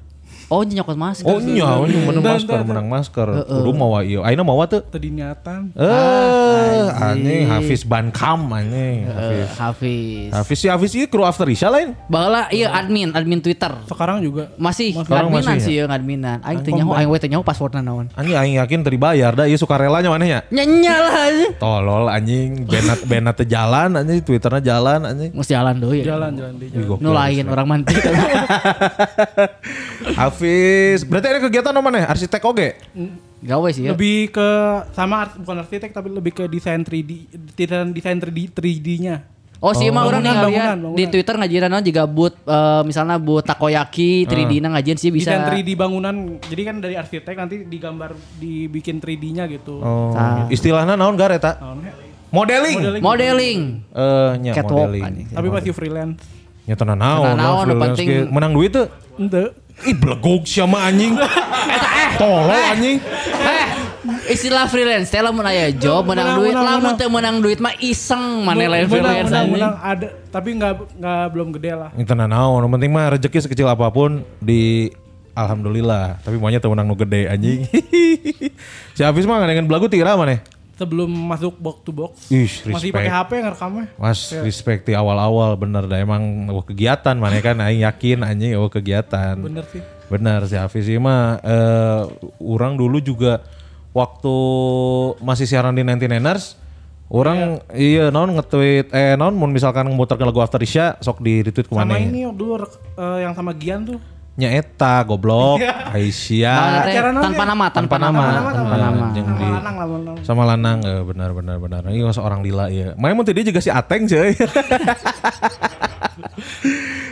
Oh nyokot masker. Oh iya, ini menang masker, menang masker. Kudu mawa ieu. Ayeuna mawa teu? Tadi niatan. Eh, anjing Hafiz Bankam anjing. Eh, Hafiz. Hafiz. Hafiz si Hafiz ieu kru After Isya lain. Baheula iya admin, admin Twitter. Sekarang juga. Masih adminan masih, sih ya adminan. Aing teu nyaho, aing we teu nyaho passwordna naon. Anjing aing yakin teu dibayar da ieu sukarelanya maneh nya. Nyanya lah anjing. Tolol anjing benat benat teu jalan anjing Twitterna jalan anjing. Mesti jalan deui ya. Jalan, jalan. Nu lain orang mantik. (laughs) (laughs) Hafiz, berarti ada kegiatan apa nih? Arsitek oge? Gawe sih ya. Lebih ke sama bukan arsitek tapi lebih ke desain 3D, desain desain 3D 3D-nya. Oh sih mah orang Bangunan, ya bangunan, di. Twitter ngajiran naon juga but eh, misalnya but takoyaki 3D na ngajian sih bisa. Desain 3D bangunan. Jadi kan dari arsitek nanti digambar dibikin 3D-nya gitu. Oh, Tah. istilahnya naon gak eta? Naonnya? Modeling. Modeling. Modeling. Eh, nya Catwalk modeling. Tapi masih freelance. Nya tenan naon? Tenan naon, freelance penting- menang duit tuh. Ente. Ih belegog siapa anjing. (laughs) Eta eh. Tolol anjing. Eh, istilah freelance teh lamun aya job menang Menang, duit, menang, lamun menang. teu menang duit mah iseng mana lain Menang, freelance menang, anjing. menang. ada tapi nggak nggak belum gede lah. Ini tenan naon, yang penting mah rezeki sekecil apa pun di Alhamdulillah, tapi maunya temenang nu gede anjing. (laughs) si Hafiz mah dengan belagu tira mana? Sebelum masuk box to box. Ih, Masih pakai HP ngerekamnya. Mas respect di awal-awal bener dah emang oh, kegiatan mana kan aing yakin anjing oh kegiatan. Bener sih. Bener si Hafiz sih mah eh orang dulu juga waktu masih siaran di 99ers orang iya non nge-tweet eh non mun misalkan memutarkan lagu After Isya sok di retweet Sama ke mana ini dulu eh, yang sama Gian tuh. Nya eta goblok. Mana Aisyah naon tanpa nama, tanpa nama, tanpa nama. Sama di- lanang lah lanang. sama lanang eh, benar benar benar. Ini seorang lila ya main mau dia juga si Ateng cuy (laughs)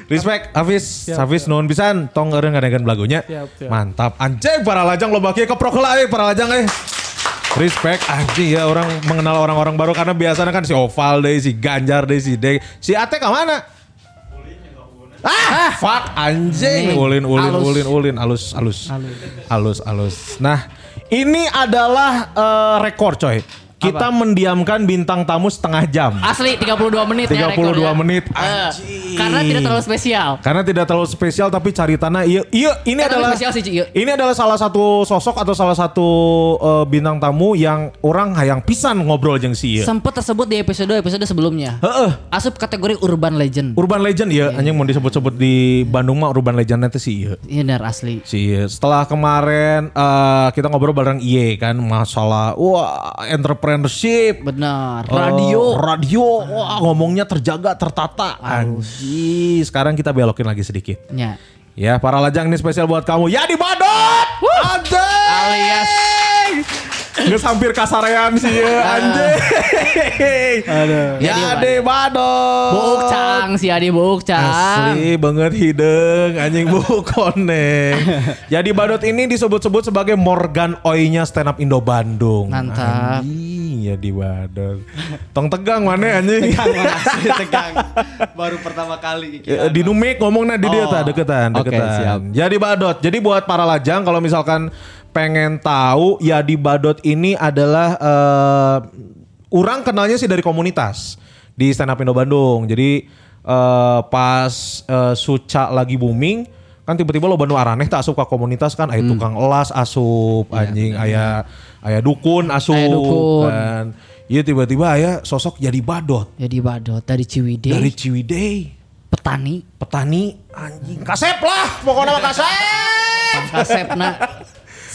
Respect Hafiz. Hafiz nuhun pisan. Tong eureun ngadengeun lagunya mantap. Anjing para lajang lo bagi keprok heula eh para lajang eh Respect anjing ya orang mengenal orang-orang baru. Karena biasanya kan si Oval deh si Ganjar deh si Dek. Si Ate ke mana? Ah, fuck anjing. Ulin ulin Alus. ulin ulin alus alus. Alus alus. Nah, ini adalah eh, rekor coy. Kita mendiamkan bintang tamu setengah jam. Asli 32 menit ya 32 rekornya. menit. Eh, Anjing. karena tidak terlalu spesial. Karena tidak terlalu spesial tapi cari tanah iya iya ini Eh, adalah spesial sih, iya. ini adalah salah satu sosok atau salah satu eh, bintang tamu yang orang hayang pisan ngobrol jeung si ieu. Sempet tersebut di episode-episode sebelumnya. Heeh. Asup kategori urban legend. Urban Legend ya, anjing mau disebut-sebut di Bandung mah Urban Legend itu sih iya. Iya benar asli. Si Iye. setelah kemarin eh, kita ngobrol bareng Iye kan masalah wah entrepreneurship, Benar. eh, Radio. radio, wah ngomongnya terjaga, tertata. Anjir, sekarang kita belokin lagi sedikit. Ya. Ya, para lajang ini spesial buat kamu. Ya di Badot. Alias Nggak hampir kasarean sih ya, anjing. Ya, Ya di di Badot. Buuk Cang si Adi Buuk Cang. Asli banget hideng anjing bu (laughs) koneng. Jadi Badot ini disebut-sebut sebagai Morgan Oi-nya stand up Indo Bandung. Mantap. Anjing ya di Badot. Tong tegang mana anjing. (laughs) tegang baru pertama kali Ya, di Numik ngomongnya di dia Oh, tah deketan, deketan. siap. Jadi Badot. Jadi buat para lajang kalau misalkan pengen tahu ya di Badot ini adalah eh orang kenalnya sih dari komunitas di stand up Indo Bandung. Jadi eh, pas eh, Suca lagi booming kan tiba-tiba lo Bandung araneh tak asup ke komunitas kan aya Hmm. tukang elas asup Iya, anjing aya aya dukun asup Aya dukun. kan. Iya tiba-tiba aya sosok jadi badot Jadi Badot dari Ciwidey. dari Ciwidey petani. petani anjing kasep lah pokoknya mah kasep Kasepna.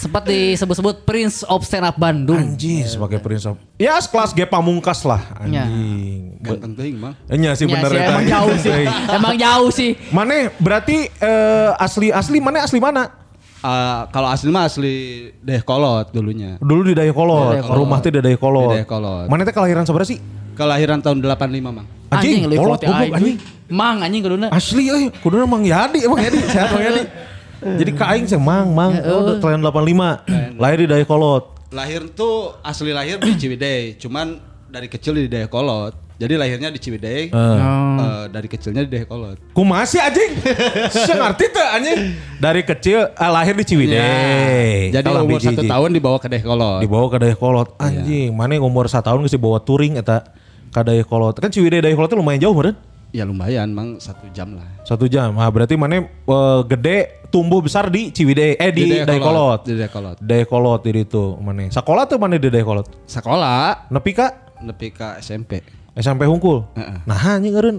Sempat disebut-sebut Prince of Stand Up Bandung. anjing sebagai prince of ya sekelas G Pamungkas lah Ya. anjing Ganteng teuing, Mang. Enya sih Ya bener eta. emang jauh sih. Emang jauh sih. Mana berarti eh, asli asli mana asli mana? Ah, kalau asli mah asli Dehkolot dulunya. Dulu di Dayakolot, Dayakolot. rumah tuh di Dayakolot. Di Dayakolot. Mana teh kelahiran seberapa sih? Kelahiran tahun 85, Mang. Anjing, lu kolot anjing. Mang anjing kuduna. Asli euy, kuduna Mang Yadi, Mang Yadi, sehat Mang Yadi. (laughs) Jadi ka aing sih Mang, Mang, oh, udah kelahiran 85. Lahir di Dayakolot. Lahir tuh asli lahir di Ciwidey, cuman dari kecil di Dayakolot. Jadi lahirnya di Ciwidey, eh, dari kecilnya di Dayakolot. Ku masih anjing. (laughs) Saya ngerti tuh anjing. Dari kecil ah, lahir di Ciwidey. Jadi Kalah umur biji, satu tahun dibawa ke Dayakolot. dibawa ke Dayakolot. Anjing, mana yang umur 1 tahun geus dibawa touring eta ke Dayakolot. Kan Ciwidey Dayakolot itu lumayan jauh meureun. Ya lumayan, Mang, satu jam lah. Satu jam. Nah, berarti mana eh, gede tumbuh besar di Ciwidey eh di, Di Dayakolot. Dayakolot. Di Dayakolot. Dayakolot di itu mana. Sekolah tuh mana di Dayakolot? Sekolah Nepi ka nepi ka SMP. SMP Hungkul. Heeh. Nah, anjing eureun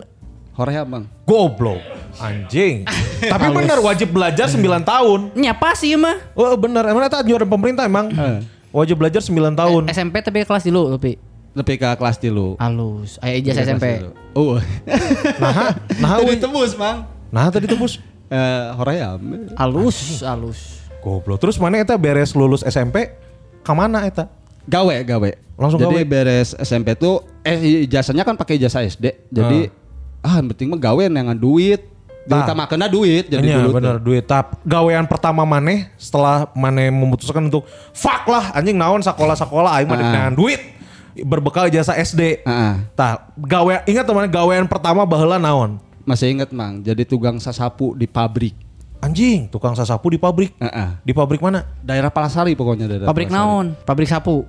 Hoream, Bang. goblok. Anjing. (laughs) Tapi bener wajib belajar 9 tahun. Nyapa sih mah. Oh bener, emang eta anjuran pemerintah emang. Wajib belajar 9 tahun. SMP tapi kelas dulu tapi Nepi ka kelas tilu. halus. Aya ijazah SMP. Oh. (laughs) Nah, nah, Jadi we. tebus, Mang. nah tadi tebus. (laughs) Eh, Hoream. Halus, halus. Goblok. Terus mana eta beres lulus SMP? Kamana eta? Gawe, gawe. Langsung Jadi gawe? beres SMP tuh eh ijazahnya kan pakai ijazah SD. Jadi ah, yang penting mah gawe nengan duit. Tah. Diutamakeunna duit jadi Iya dulu bener tuh. duit tap gawean pertama maneh setelah maneh memutuskan untuk fuck lah anjing naon sekolah-sekolah aing mah Ah. dengan duit berbekal jasa SD. Heeh. Tah gawe ingat teman gawean pertama baheula naon? Masih inget Mang, jadi tukang sasapu di pabrik. Anjing, tukang sasapu di pabrik. Heeh. Di pabrik mana? Daerah Palasari pokoknya daerah Pabrik Palasari. naon? Pabrik sapu.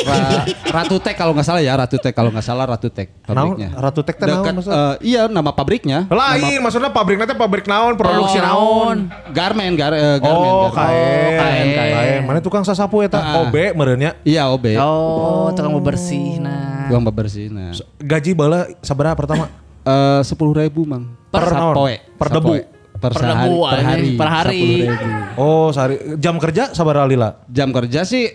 Ra- Ratu Tek kalau nggak salah ya, Ratu Tek kalau nggak salah Ratu Tek Naon? pabriknya. Ratu Tek teh naon Dekat, maksudnya? eh, iya nama pabriknya. Lain, maksudnya pabrik nanti pabrik naon, produksi Oh, naon. Garmen, gar, eh, garmen, Oh, kain, kain, kain. Mana tukang sasapu eta? Ah. OB merenya. Iya OB. Oh, tukang bebersih nah. Tukang bebersih. Nah. Gaji bala sabaraha pertama? Eh, Sepuluh ribu mang. Per naon? Sapoe. Per debu? Per, Per sehari. Per hari. Per hari. 10.000. Oh, sehari jam kerja sabaraha lila? Jam kerja sih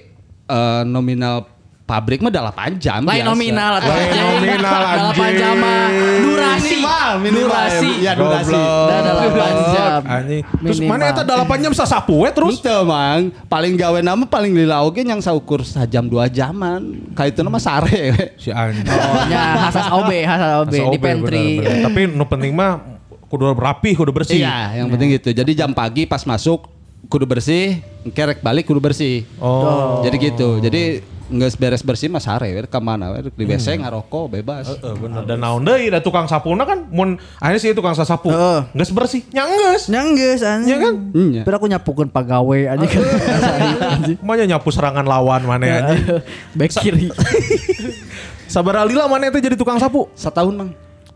eh, nominal pabrik mah 8 jam. Lain biasa. nominal atau Lain anjing. nominal, Delapan anjing. jam mah durasi. Minimal, minimal. Durasi. Ya, durasi. Delapan jam. Anjing. Terus mana eta 8 jam sasapu we terus? Terus mang, paling gawe nama paling lila oge yang saukur sajam dua jaman. Kayak itu nama sare. we. Si anjing. Oh, ya hasas OB, hasas OB di pantry. Tapi nu penting mah kudu rapih, kudu bersih. Iya, yang penting gitu. Jadi jam pagi pas masuk kudu bersih, kerek balik kudu bersih. Oh. Jadi gitu. Jadi nggak beres bersih mas sare, we ke mana? we, Di WC ngarokok bebas. Heeh, bener. Dan naon deui da tukang sapuna kan mun aya sih tukang sasapu. Heeh. Geus bersih. Nya geus. Nyanggeus anjing. Iya kan? Hmm, ya. Tapi aku nyapukeun pagawe anjing kan. Manya nyapu serangan lawan mana anjing. Back kiri. (laughs) Sabar lila mana itu jadi tukang sapu? Setahun mang,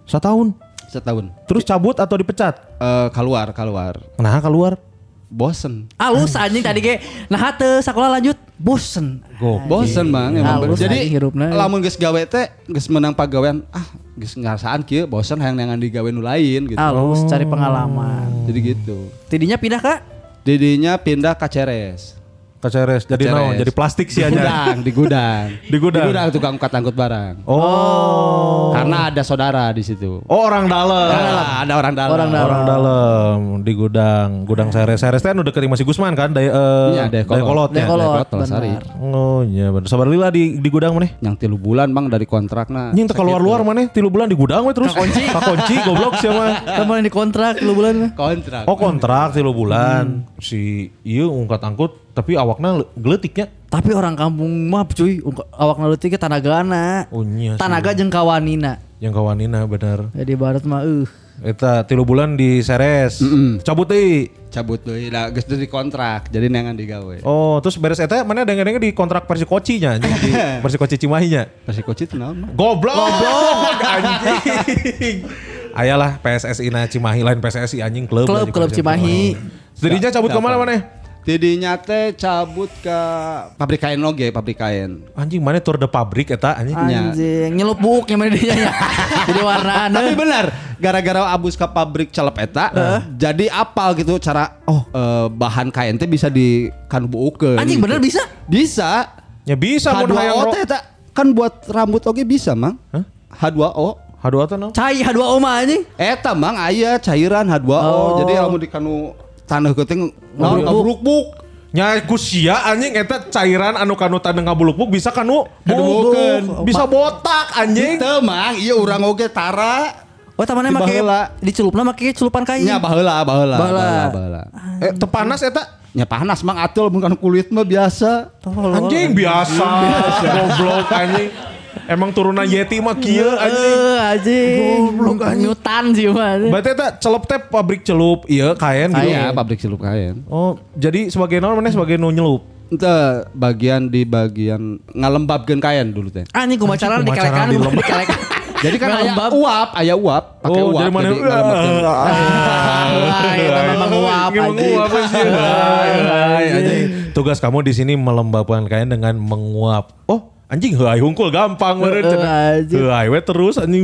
Setahun. Setahun. Terus cabut atau dipecat? Eh keluar, keluar. Nah, keluar. Bosen. Alus anjing tadi ge nah teu sekolah lanjut bosen. Go. Bosen bang, emang Halus bener. Jadi hirupna. lamun geus gawe teh geus menang pagawean, ah geus ngarasaan kieu bosen hayang nangan digawe nu lain gitu. Alus cari pengalaman. Jadi gitu. Tidinya pindah ke Didinya pindah ke Ceres. Kaceres jadi Ceres. naon? Jadi plastik sih aja. gudang, di (laughs) gudang. Di gudang? Di gudang tukang angkut angkut barang. Oh. Karena ada saudara di situ. Oh, orang dalam. Ah, ada orang dalam. Orang dalam. Orang dalam di gudang, gudang Seres. Seres kan udah dari masih Gusman kan, dari eh Iya, dari kolot ya. Benar. Oh iya bener. Sabar lila di di gudang mana? Yang tilu bulan bang dari kontrakna. Nying teu keluar luar mana? Tilu bulan di gudang we terus. kunci. kunci goblok siapa? Teman (laughs) di kontrak lu bulan. Kontrak. Oh kontrak tilu bulan. Si iya ungkat angkut tapi awakna le- geletiknya. Tapi orang kampung mah cuy, ungka- awak naleuti ge tanagana. Oh iya. Tanaga jeung kawanina. Yang kawanina bener. Jadi barat mah euh. Eta tilu bulan di Seres. Mm-mm. Cabut deui. Cabut deui da geus di kontrak. Jadi nengan digawe. Oh, terus beres eta mana dengar-dengar di kontrak Persikocinya anjing di (laughs) Persikoci Cimahinya. Pasti coach itu Bang? Goblok. Goblok (laughs) anjing. Ayalah PSSI na Cimahi lain PSSI anjing klub. Klub klub. Cimahi. Jadinya cabut ke mana mana? Tidinya teh cabut ke pabrik kain oge, pabrik kain. Anjing mana tour de pabrik eta anjing. Anjing, nyelup buk yang mana dia nya. (laughs) Jadi warna Tapi benar, gara-gara abus ke pabrik celep eta, jadi apal gitu cara oh eh, bahan kain teh bisa di kan buukeun. Anjing bener bisa. Bisa. Ya bisa mun hayang H2O ro- teh eta kan buat rambut oge bisa, Mang. Hah? H2O. H2O tuh no? Cai H2O mah anjing. Eta mang aya cairan H2O. Oh. Jadi lamun di kanu tanah geuting naon ngabruk-buk. Nya ku sia anjing eta cairan anu kanu tanda ngabuluk bisa kanu bubuk. bisa botak anjing. Teu mang iya urang oge tara. Oh tamannya make dicelupna make celupan kain. Nya baheula baheula Baheula. Eh tepanas eta Nya panas mang atul mun kanu kulit mah biasa. anjing biasa. Goblok anjing. Emang turunan Yeti mah kieu anjing. Eh anjing. Nyutan sih mah. Berarti eta celup teh pabrik celup ieu kain gitu. Aya pabrik celup kain. Oh, jadi sebagai naon mana sebagai nu nyelup. Ente bagian di bagian ngalembabkeun kain dulu teh. Anjing Anjing, kumaha dikelekan cara dilembab. dikelekan. (laughs) Jadi kan aya Ngalembab. uap, aya uap, pakai oh, uap. dari mana? jadi. Ah, memang uap, anjing. Anjing. Anjing. Tugas kamu di sini melembabkan kain dengan menguap. Oh, anjing heuai hungkul gampang meureun cenah. anjing. Heuai we terus anjing.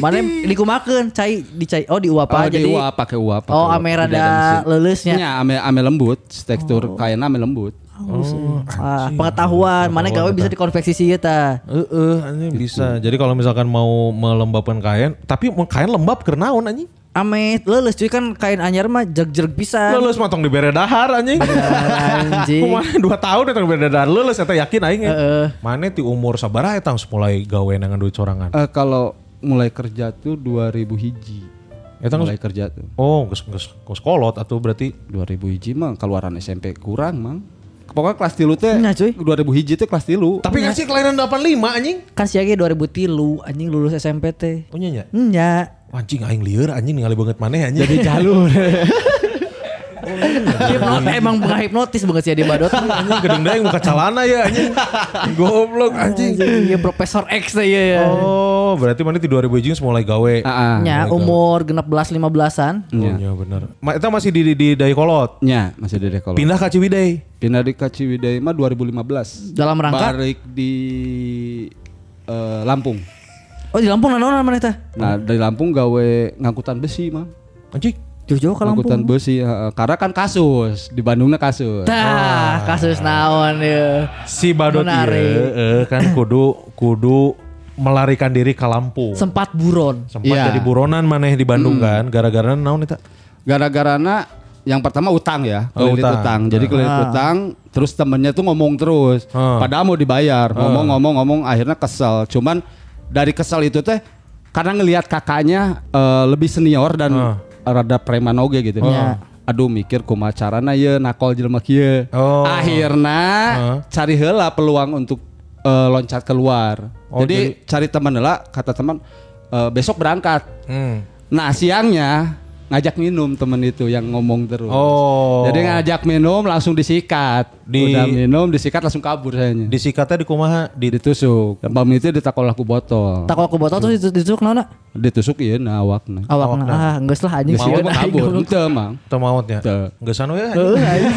Mana dikumakeun cai dicai oh diuap Oh, aja di jadi. uap pakai uap. pakai Oh, ame rada mesin. leuleusnya. Nya ame ame lembut, tekstur kainnya ame lembut. Ah, pengetahuan mana gawe bisa dikonveksi sih ta. Heeh, anjing bisa. Jadi kalau misalkan mau melembabkan kain, tapi kain lembab keur naon anjing? Ame leuleus cuy kan kain anyar mah jereg-jereg bisa. Lulus matong di bere dahar anjing. Anjing. (laughs) Kumaha dua tahun eta di bere dahar lulus eta yakin aing. ya. Heeh. Mana ti umur sabaraha eta mulai gawe dengan duit sorangan. Eh, kalau mulai kerja tuh 2000 hiji. Eta geus mulai kerja tuh. Oh, geus geus geus kolot atau berarti 2000 hiji mah keluaran SMP kurang mang. Pokoknya kelas tilu teh Nah, cuy. 2000 hiji teh kelas tilu. tapi kan sih kelahiran 85 anjing. Kan si Age 2003 anjing lulus SMP teh. Punya nya? Nya. Anjing aing lieur anjing ningali banget maneh anjing. Jadi jalur. (laughs) Hipnotis emang hipnotis banget sih di Badot. (laughs) anjing gedeng daeng muka calana ya anjing. (laughs) Goblok anjing. Iya Profesor X ya. ya. Oh, berarti mana di 2000 anjing mulai gawe. Nya umur genep belas lima belasan. Oh, iya bener. Ma, eta masih di di, di Dayakolot. Nya masih di Dekolot. Pindah ke Ciwidey. Pindah di Kaciwidey mah 2015. Dalam rangka Balik di eh, Lampung. Oh di Lampung naon mana teh? Nah dari Lampung gawe ngangkutan besi mah. Anjing. Jauh-jauh ke Lampung. Ngangkutan besi heeh. karena kan kasus di Bandungnya kasus. Tah, kasus naon ya. Si ieu eh, kan kudu kudu melarikan diri ke Lampung. Sempat buron. Sempat Iya. jadi buronan maneh di Bandung kan gara-gara naon eta? Gara-garana yang pertama utang ya, Oh, kelilit utang. utang. Jadi kelilit Ah. utang, terus temennya tuh ngomong terus. Ah. Padahal mau dibayar, ngomong-ngomong-ngomong akhirnya kesel. Cuman dari kesel itu teh karena ngelihat kakaknya eh, lebih senior dan Ah. rada preman oge gitu. Iya. Aduh mikir kumaha carana ye nakol jelema kieu. Oh. Akhirnya Ah. cari heula peluang untuk eh, loncat keluar. Oh, jadi, cari teman heula, kata teman eh, besok berangkat. Hmm. Nah siangnya ngajak minum temen itu yang ngomong terus. Oh. Jadi ngajak minum langsung disikat. Di- Udah minum disikat langsung kabur sayanya. Disikatnya di kumaha? Di ditusuk. Bam itu ditakol aku botol. Tak aku botol terus ditusuk- naon? Ditusuk iya nah awakna. Awakna. Ah, geus lah anjing aing. kabur. Henteu mang. teu mautnya. Teu. Geus anu ya. Heeh, anjing.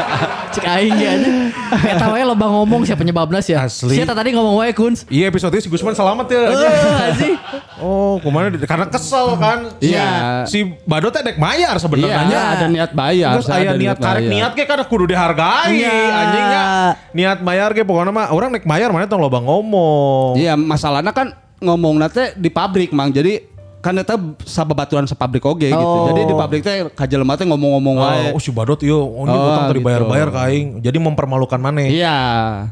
(laughs) Cek aing anjing. Eta wae loba ngomong siapa penyebabnya sih ya. Asli. Siapa tadi ngomong wae Kuns. Iya episode si Gusman selamat ya. Anjing. Oh, ke mana? Karena kesel kan. Iya. Si Badot teh dek bayar Iya, sebenarnya. ada niat bayar. Terus aya ada niat karek bayar. niat ge kan kudu dihargai Iya. anjingnya. Niat bayar ge pokoknya mah orang nek bayar mana tong loba ngomong. Iya, masalahnya kan ngomong nate di pabrik mang. Jadi kan eta sababaturan sepabrik oge gitu. Oh. Jadi di pabrik teh kajelema teh ngomong-ngomong wae. Oh, si Badot ieu oh, ini Oh, utang tadi gitu. bayar-bayar ka aing. Jadi mempermalukan maneh. Iya.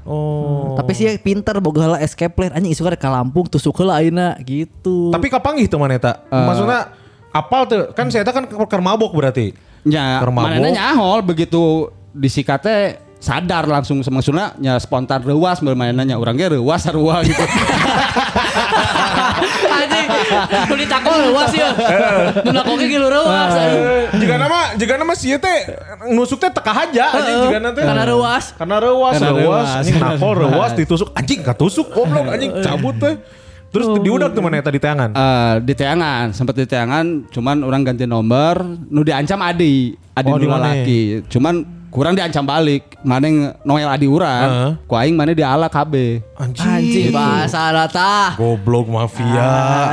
Oh. Tapi sih pinter boga heula escape plan anjing isukan ka Lampung tusuk heula ayeuna gitu. Tapi kapanggih tuh mana eta? Maksudnya apal tuh kan saya kan mabok berarti. Ya, mana nyahol begitu disikatnya sadar langsung maksudnya ya spontan rewas bermainannya orangnya rewas sarua gitu. (laughs) Anjing. Nu ditakol luas ya. Nu nakoge ge leurewas. jika nama jika nama sih teh nusuk teh teka aja anjing jika nanti Karena rewas Karena rewas reuas. anjing nakol rewas ditusuk anjing katusuk goblok anjing cabut teh terus diudak tuh mana tadi tangan Eh, di teangan, sempat di teangan, cuman orang ganti nomor, nu diancam Adi, Adi Oh, lalaki. Cuman kurang diancam balik mana yang Noel adi urang Heeh. ku aing mana diala KB Anjing. Anjing bahasa tata. Goblok mafia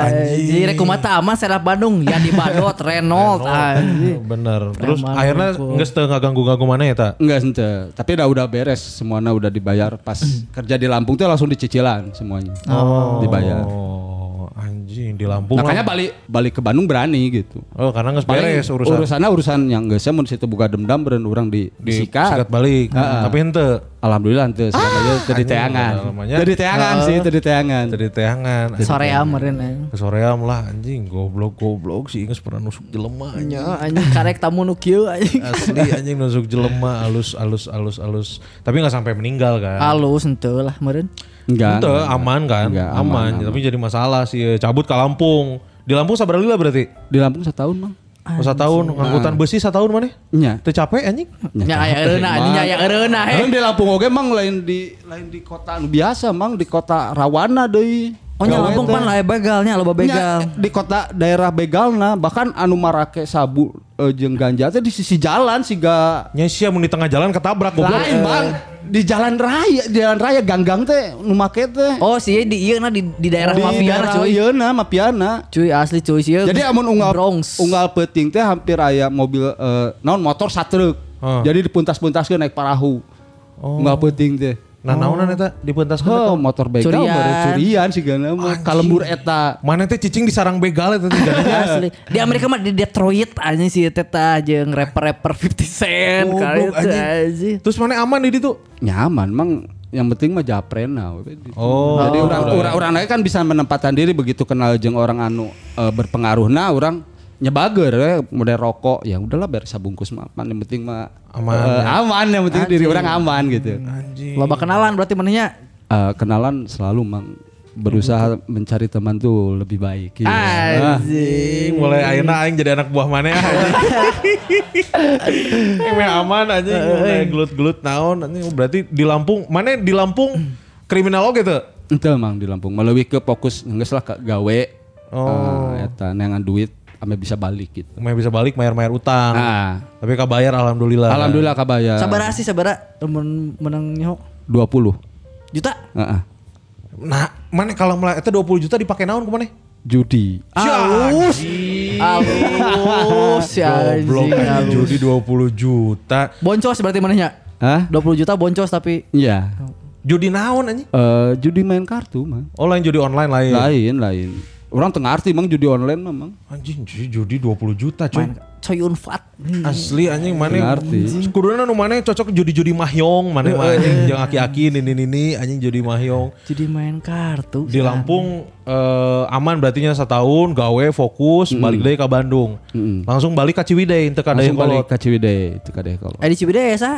anjing. Jadi rekumata aman serap Bandung ya di Badot (laughs) Renault anjing. Bener. Terus Preman akhirnya nggak setengah ganggu-ganggu mana ya tak? enggak ente tapi udah udah beres semuanya udah dibayar pas (clears throat) kerja di Lampung tuh langsung dicicilan semuanya dibayar Oh anjing di Lampung. makanya lah. balik balik ke Bandung berani gitu Oh karena nggak beres urusan. urusannya urusan yang geus mun situ buka dendam beren orang di, di disikat. sikat balik. Heeh. Tapi ente Alhamdulillah ente sekarang aja jadi teangan. Jadi teangan sih, jadi teangan. jadi teangan. Sore amerin anjing. Kesoream lah anjing goblok goblok sih nggak pernah nusuk jelema anjing. Ya anjing karek tamu nu kieu anjing. Asli anjing nusuk jelema alus alus alus alus. Tapi nggak sampai meninggal kan. Halus henteu lah meureun. Enggak. Ente enggak. aman kan? Enggak, aman, aman, aman. Tapi jadi masalah sih eh, cabut ke Lampung. Di Lampung sabar lila berarti? Di Lampung setahun, Mang. Oh, tahun angkutan besi tahun mana? Nya. Teu capek anjing? Nya aya eureuna anjing nya aya eureuna he. Di Lampung oge mang lain di lain di kota anu biasa mang di kota Rawana deui. Oh nya teh. pan lah begalnya loba begal. Nya, di kota daerah begalna bahkan anu marake sabu eh, jeung ganja teh di sisi jalan siga Nya sia mun di tengah jalan ketabrak goblok. lain bang di jalan raya di jalan raya ganggang teh nu make teh Oh sih di ieu di di daerah di mafia daerah cuy. iyeuna mafiana Cuy asli cuy sih. jadi amun unggal Bronx. unggal peting teh hampir aya mobil eh, naon motor satruk Heeh. jadi dipuntas-puntaskeun naik perahu unggal peting teh Nah, naonan eta dipentaskeun Oh, eta? motor begal Curian. baru curian sih gana mah kalembur eta Mana teh cicing di sarang begal eta teh (laughs) asli. Di Amerika mah di Detroit anjing si teta jeung rapper-rapper 50 Cent Goblok, kali itu anjing. anjing. Terus mana aman di ditu? nyaman mang yang penting mah japren nah. Oh. Jadi orang orang orang lain kan bisa menempatkan diri begitu kenal jeung orang anu eh, berpengaruh nah orang nyebager ya model rokok ya udahlah biar sabungkus mah yang penting mah Aman, eh, aman yang penting diri orang aman gitu Loba kenalan berarti manehnya. Eh, kenalan selalu mang berusaha mencari teman tuh lebih baik gitu. Ah. Anjing, mulai ayeuna aing jadi anak buah mana anjing. (laughs) Emang aman anjing, mulai gelut-gelut naon anjing berarti di Lampung, mana di Lampung kriminal oge tuh? Ente mang di Lampung lebih ke fokus geus lah ke gawe Oh. Eh, eta neangan duit ame bisa balik gitu Main bisa balik mayar-mayar utang. Ah. Tapi kabayar alhamdulillah. alhamdulillah kabayar Sabar sih sabar men menang nyaho 20 juta. Heeh. Nah, mana kalau mulai itu 20 juta dipakai naon ke mana? judi Alus. Alus ya Goblok judi 20 juta. Boncos berarti manehnya. Hah? 20 juta boncos tapi Iya. Judi naon anjing? Eh judi main kartu mah. Oh lain judi online lain. Lain, lain. Orang tengah arti mang judi online mah mang. Anjing judi- judi 20 juta cuy. unfat. Asli anjing mana Ngerti. Kuduna nu mana cocok judi-judi mahyong mana mah anjing jeung aki-aki nini nini anjing judi mahyong. Jadi main kartu. Di Lampung eh, aman berartinya setahun gawe fokus balik deui ka Bandung. Mm. Langsung balik ka Ciwidey teu ka Langsung balik ke Ciwidey, itu ke Dayakolot. Eh di Ciwidey ya sa?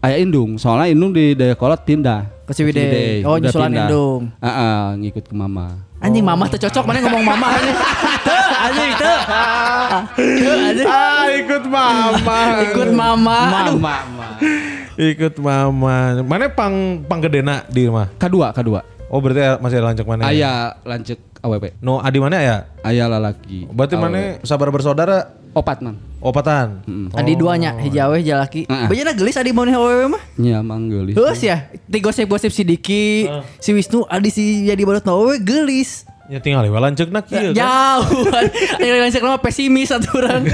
Aya Indung, soalnya Indung di Dayakolot pindah. Ke Ciwidey. Oh, nyusulan pindah. Indung. Heeh, ngikut ke mama. Anjing mama tuh cocok mana ngomong mama (laughs) anjing. Tuh anjing tuh. Tuh anjing. Ah, ikut mama. Ikut mama. Aduh. Mama. ikut mama. Mana pang pang gedena di rumah? Kedua, kedua. Oh berarti masih ada lancek mana? Aya lancek AWP. No, adi mana ya? Aya lalaki. Berarti mana sabar bersaudara Opat man. opatan. Adi duanya hijawe jalaki. Heeh. Bejana gelis adi mau nih awewe mah. Nya manggelis. Terus ya, ti gosip-gosip si Diki, si Wisnu, adi si jadi barat awewe gelis. Ya tinggal ya lancek nak Ya, kieu kan. Jauh. Yang lain sekolah pesimis satu orang.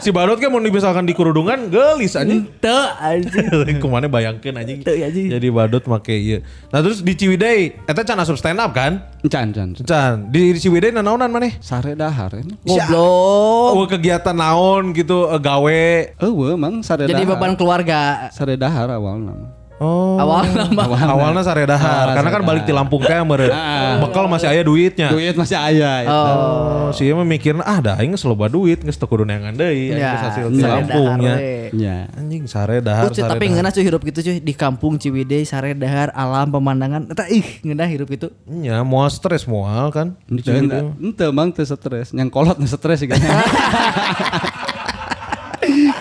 Si Badot kan mau misalkan di kerudungan gelis anjing. Tuh anjing. (laughs) Ke mana bayangkeun anjing. Tuh, anjing. Jadi Badot make ieu. Nah terus di Ciwidey eta can asup stand up kan? Encan, encan. Can. Di, di Ciwidey nanaonan maneh? Sare dahar. Goblok. Oh, kegiatan naon gitu eh, gawe. Eueuh mang sare Jadi dahar. beban keluarga. Sare dahar awalna. Oh. Awal nama. Awalnya sare dahar, Ah, karena kan balik di Lampung kayak meureun. Bekal masih aya duitnya. Duit masih aya. eta. Oh, sih emang mikirna ah dah aing geus loba duit geus teu kudu neangan deui anjing Ya, geus hasil sare di Lampungnya. Nya. Anjing sare dahar sare tapi ngeunah cuy hirup gitu cuy di kampung Ciwidey sare dahar alam pemandangan eta ih ngeunah hirup itu. Nya moal stres moal kan. Ente mang teu stres. Yang kolot nu stres sih (laughs) kan.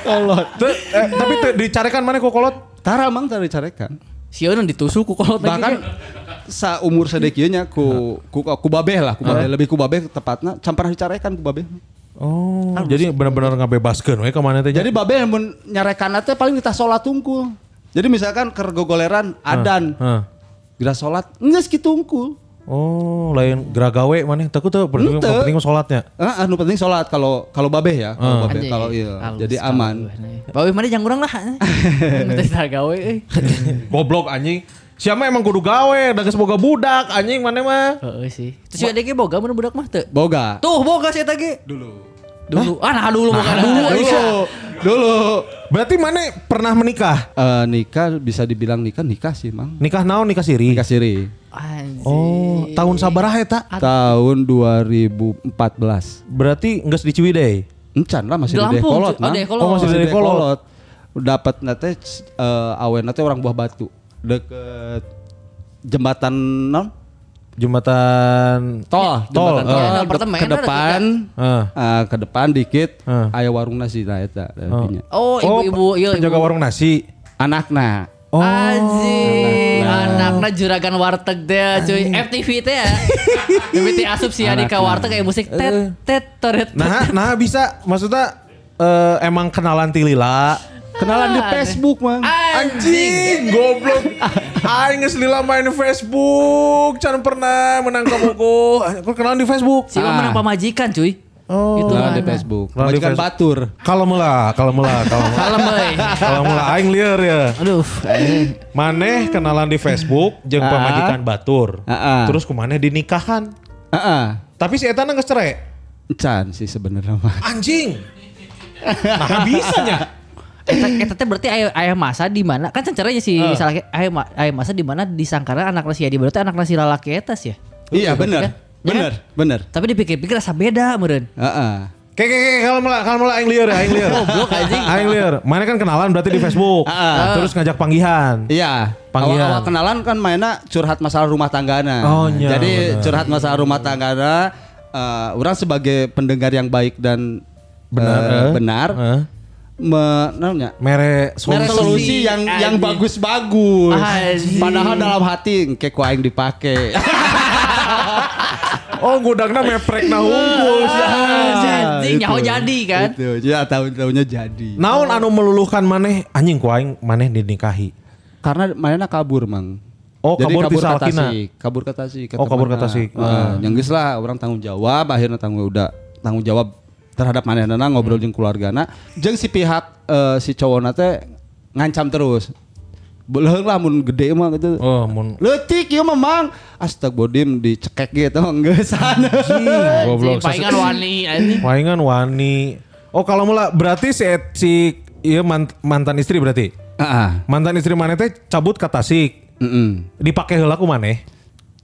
Kolot. Eh, tapi dicarekan mana kok kolot? Tara mang tara dicarekan. Sieun ditusuk ku kolot. Bahkan sa umur sadekieu nya ku ku ku babeh lah, ku babeh lebih ku babeh tepatna can pernah dicarekan ku babeh. Oh, jadi benar-benar ngabebaskeun we ke mana teh. Jadi babe mun nyarekan teh paling kita sholat tungkul. Jadi misalkan keur gogoleran adan, Heeh. kita sholat geus kitu unggul. Oh, lain gerak gawe mana? Takut tuh penting Ente. penting mah sholatnya. Ah, anu penting sholat kalau kalau babe ya, kalau kalau iya. Halus Jadi aman. Bawa mana jangan kurang lah. Nanti kita gawe euy. Goblok anjing. Siapa emang kudu gawe, da geus boga budak anjing mana mah. Heeh sih. Terus juga dia boga mun budak mah teu. Boga. Tuh boga sih tadi. Dulu. Dulu. Ah nah dulu boga dulu. Dulu, dulu. Berarti mana pernah menikah? Eh, nikah bisa dibilang nikah nikah sih, Mang. Nikah naon nikah siri? Nikah siri. Anjing. Oh, tahun sabaraha eta? Tahun 2014. Berarti geus di Ciwidey. Encan lah masih Di Dekolot, oh, Mang. Dekolot. Oh, masih di Dekolot. Dapat nate eh awen nate orang buah batu deket jembatan non Jembatan tol, Tol, jembatan eh. tol, apartemen, ke depan, Eh. eh, ke depan dikit, Eh. aya warung nasi nah eta artinya. Oh, ibu-ibu iya penjaga ibu. warung nasi. Anakna. Oh. Anjing, anaknya juragan warteg deh cuy. FTV teh ya. (laughs) FTV asup si Adi ka warteg kayak musik tet tet toret. Nah, nah bisa maksudnya eh, emang kenalan Tilila. Kenalan di Facebook, Mang. Anjing, goblok. (laughs) Aing geus lila main Facebook, can pernah menang ka Bogo. Kok kenalan di Facebook? Si Mama menang pamajikan cuy. Oh. Itu Kenalan di? Facebook. Majikan Facebook. Batur. Kalau mula, kalau mula, kalau mula. Kalem euy. Kalau mula aing lieur ya. Aduh. Maneh kenalan di Facebook jeung Ah. pamajikan Batur. Ah, ah. Terus kumaneh dinikahkan. Heeh. Tapi si eta geus cerai. Encan sih sebenarnya mah. Anjing. Nah, bisanya. Eta eta teh berarti aya aya masa di mana kan caranya si Ah. salah aya ma- aya masa di mana disangkana anak si Adi berarti anak si lalaki eta sih ya. Iya Berarti bener. kan? Bener, bener. Tapi dipikir-pikir rasa beda meureun. Heeh. Oke, oke, oke, kalau mula, kalau mula aing lieur, ya, aing lieur. Goblok anjing. Aing lieur. Mana kan kenalan berarti di Facebook. Ah. Terus ngajak panggihan. Iya. Panggilan. Awal-awal kenalan kan mainnya curhat masalah rumah tanggana. Oh, iya, Jadi benar. curhat masalah rumah tanggana. eh, orang sebagai pendengar yang baik dan Benar, eh. benar, Eh. Me- namanya Mere Mere solusi. solusi yang yang Anjing. bagus-bagus. Padahal dalam hati kayak ku aing dipake. (laughs) Oh, gudangna meprek nah hunkul sih. Anjing nyaho jadi kan. Itu, ya tahun-tahunnya jadi. Naon anu meluluhkan maneh anjing ku aing maneh dinikahi. Karena mainnya kabur, Mang. Oh, kabur di ke Salakina. Tasik, kabur ke Tasik. ke Oh, kabur ke temanna. Tasik. Nah, Ah. yang geus lah orang tanggung jawab, akhirnya tanggung udah tanggung jawab terhadap manehna ngobrol jeung keluargana. Jeung si pihak eh, si cowokna teh ngancam terus. Belum lah mun gede mah gitu. Oh, mun Letik ieu mah mang. Astagbodim dicekek gitu geus (laughs) sana. goblok. Palingan wani anjing. Waingan wani. Oh, kalau mula berarti si si iya mant- mantan istri berarti. Heeh. Mantan istri maneh teh cabut ke Tasik. Heeh. Dipake heula ku maneh.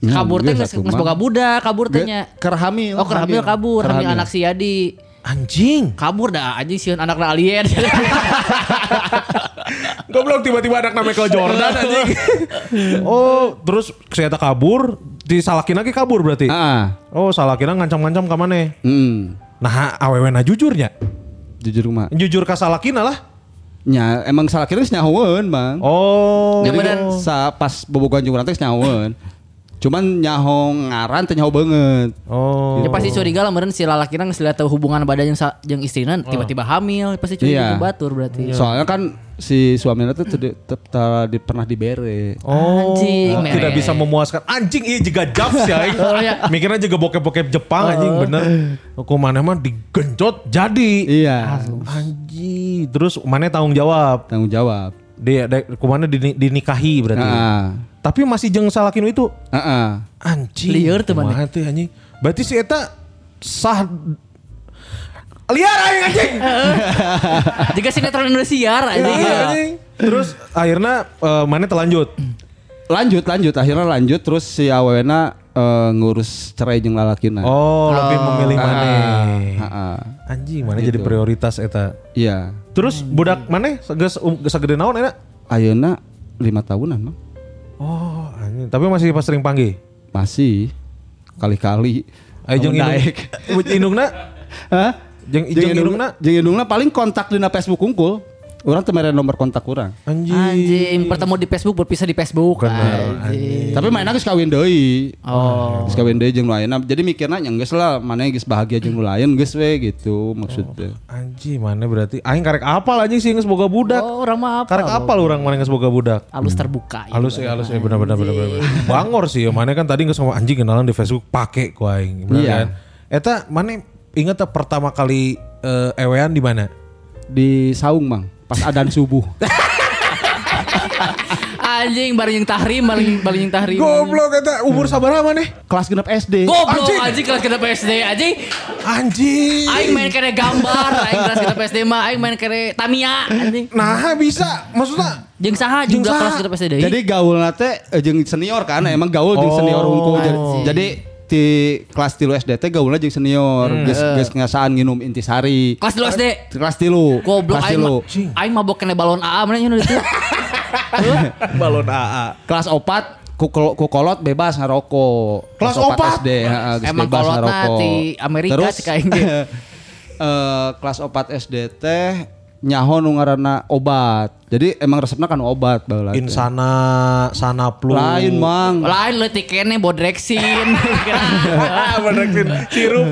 Kabur teh geus geus boga budak, kabur teh nya. Ker hamil. Oh, keur hamil kabur, hamil anak si Adi. Anjing. Kabur dah anjing sieun anakna alien. (laughs) Goblok tiba-tiba anak namanya Michael Jordan (laughs) anjing. (laughs) oh, terus saya kabur, di Salakina ge kabur berarti. Heeh. Oh, Salakina ngancam-ngancam ka maneh. Heeh. Nah, awewena jujurnya. Jujur mah. Jujur ka Salakina lah. Nya emang salah kira geus nyahoeun, Bang. Oh. Jadi bener. sa pas bobogohan jeung urang teh nyahoeun. Cuman nyaho ngaran teh nyaho banget. Oh. Ya pasti curiga lah meureun si lalakina geus lihat tahu hubungan badan jeung sa- jeung istrina tiba-tiba hamil, pasti curiga Iya. ku batur berarti. Soalnya kan si suaminya tuh teu- di- pernah dibere. Oh, Anjing, tidak mere. bisa memuaskan. Anjing iya juga jabs ya. aing. (laughs) Oh, iya. Mikirnya juga bokep-bokep Jepang anjing bener. Ku maneh mah digenjot jadi. Iya. Anjing. Terus maneh tanggung jawab. Tanggung jawab. Dia ku maneh dini- dinikahi berarti. Heeh. Tapi masih jeng salakinu itu. Heeh. Anjing. Lieur teu maneh. Kumaha teh anjing. Berarti si eta sah liar aing anjing. (laughs) Jika sinetron Indonesia anjing. Iya, anjing. Terus akhirnya eh, maneh telanjut. Lanjut lanjut akhirnya lanjut terus si awena eh, ngurus cerai jeung lalakina. Oh, lebih memilih maneh. heeh. Anjing, mana jadi prioritas eta. Iya. Terus budak mana geus um, geus sagede naon eta? Ayeuna lima tahunan, Mang. Oh, anjing. Tapi masih pas sering panggil. Masih kali-kali. Ayo jeung Namun indung. Indungna Hah? jeung jeung indungna. Jeung indungna paling kontak dina Facebook unggul. Orang teu mere nomor kontak urang. Anjing. Anjing, bertemu di Facebook berpisah di Facebook. Anjing. Tapi mainnya geus kawin deui. Oh. Geus kawin deui jeung ayeuna. Jadi mikirna nya geus lah mana geus bahagia jeung lain geus we gitu maksudnya. Anjing mana berarti aing karek apal anjing sih geus boga budak. Oh, orang mah apa? Karek apal orang mana geus boga budak. Halus terbuka. ya. Halus ya halus ya benar benar benar benar. Bangor sih ya mana kan tadi geus ngomong anjing kenalan di Facebook pake ku aing. Bener Iya. kan? Eta mana inget tak pertama kali eh, ewean di mana? Di saung mang pas adan subuh. Anjing yang tahrim, bareng yang tahrim. Goblok eta umur sabaraha maneh? Kelas genep SD. Goblok Anjing. anjing kelas kita PSD anjing. Anjing. Aing main kere gambar, aing kelas kita PSD mah aing main kere Tamiya anjing. Nah bisa maksudnya Jeung saha Jeung kelas PSD deui. Jadi gaul nate eh, jeung senior kan emang gaul jeung Oh, senior unggul. Jadi, anjing. jadi di kelas tilu SD teh gaulna jeung senior. Geus geus ngasaan nginum intisari. kelas dulu SD. Kelas tilu. Goblok kelas aing tilu. mah aing mabok kena balon AA mana nya itu. (laughs) balon AA. Kelas opat ku, kolot bebas ngarokok. Kelas opat? SD, geus Emang bebas kolotna ngarokok. di Amerika Terus cek aing ge. eh, kelas opat SD teh nyaho nu ngaranna obat. Jadi emang resepna kan obat baheula. Insana, sana plus. Lain mang. Lain leutik kene bodrexin. (laughs) Bodrexin sirup.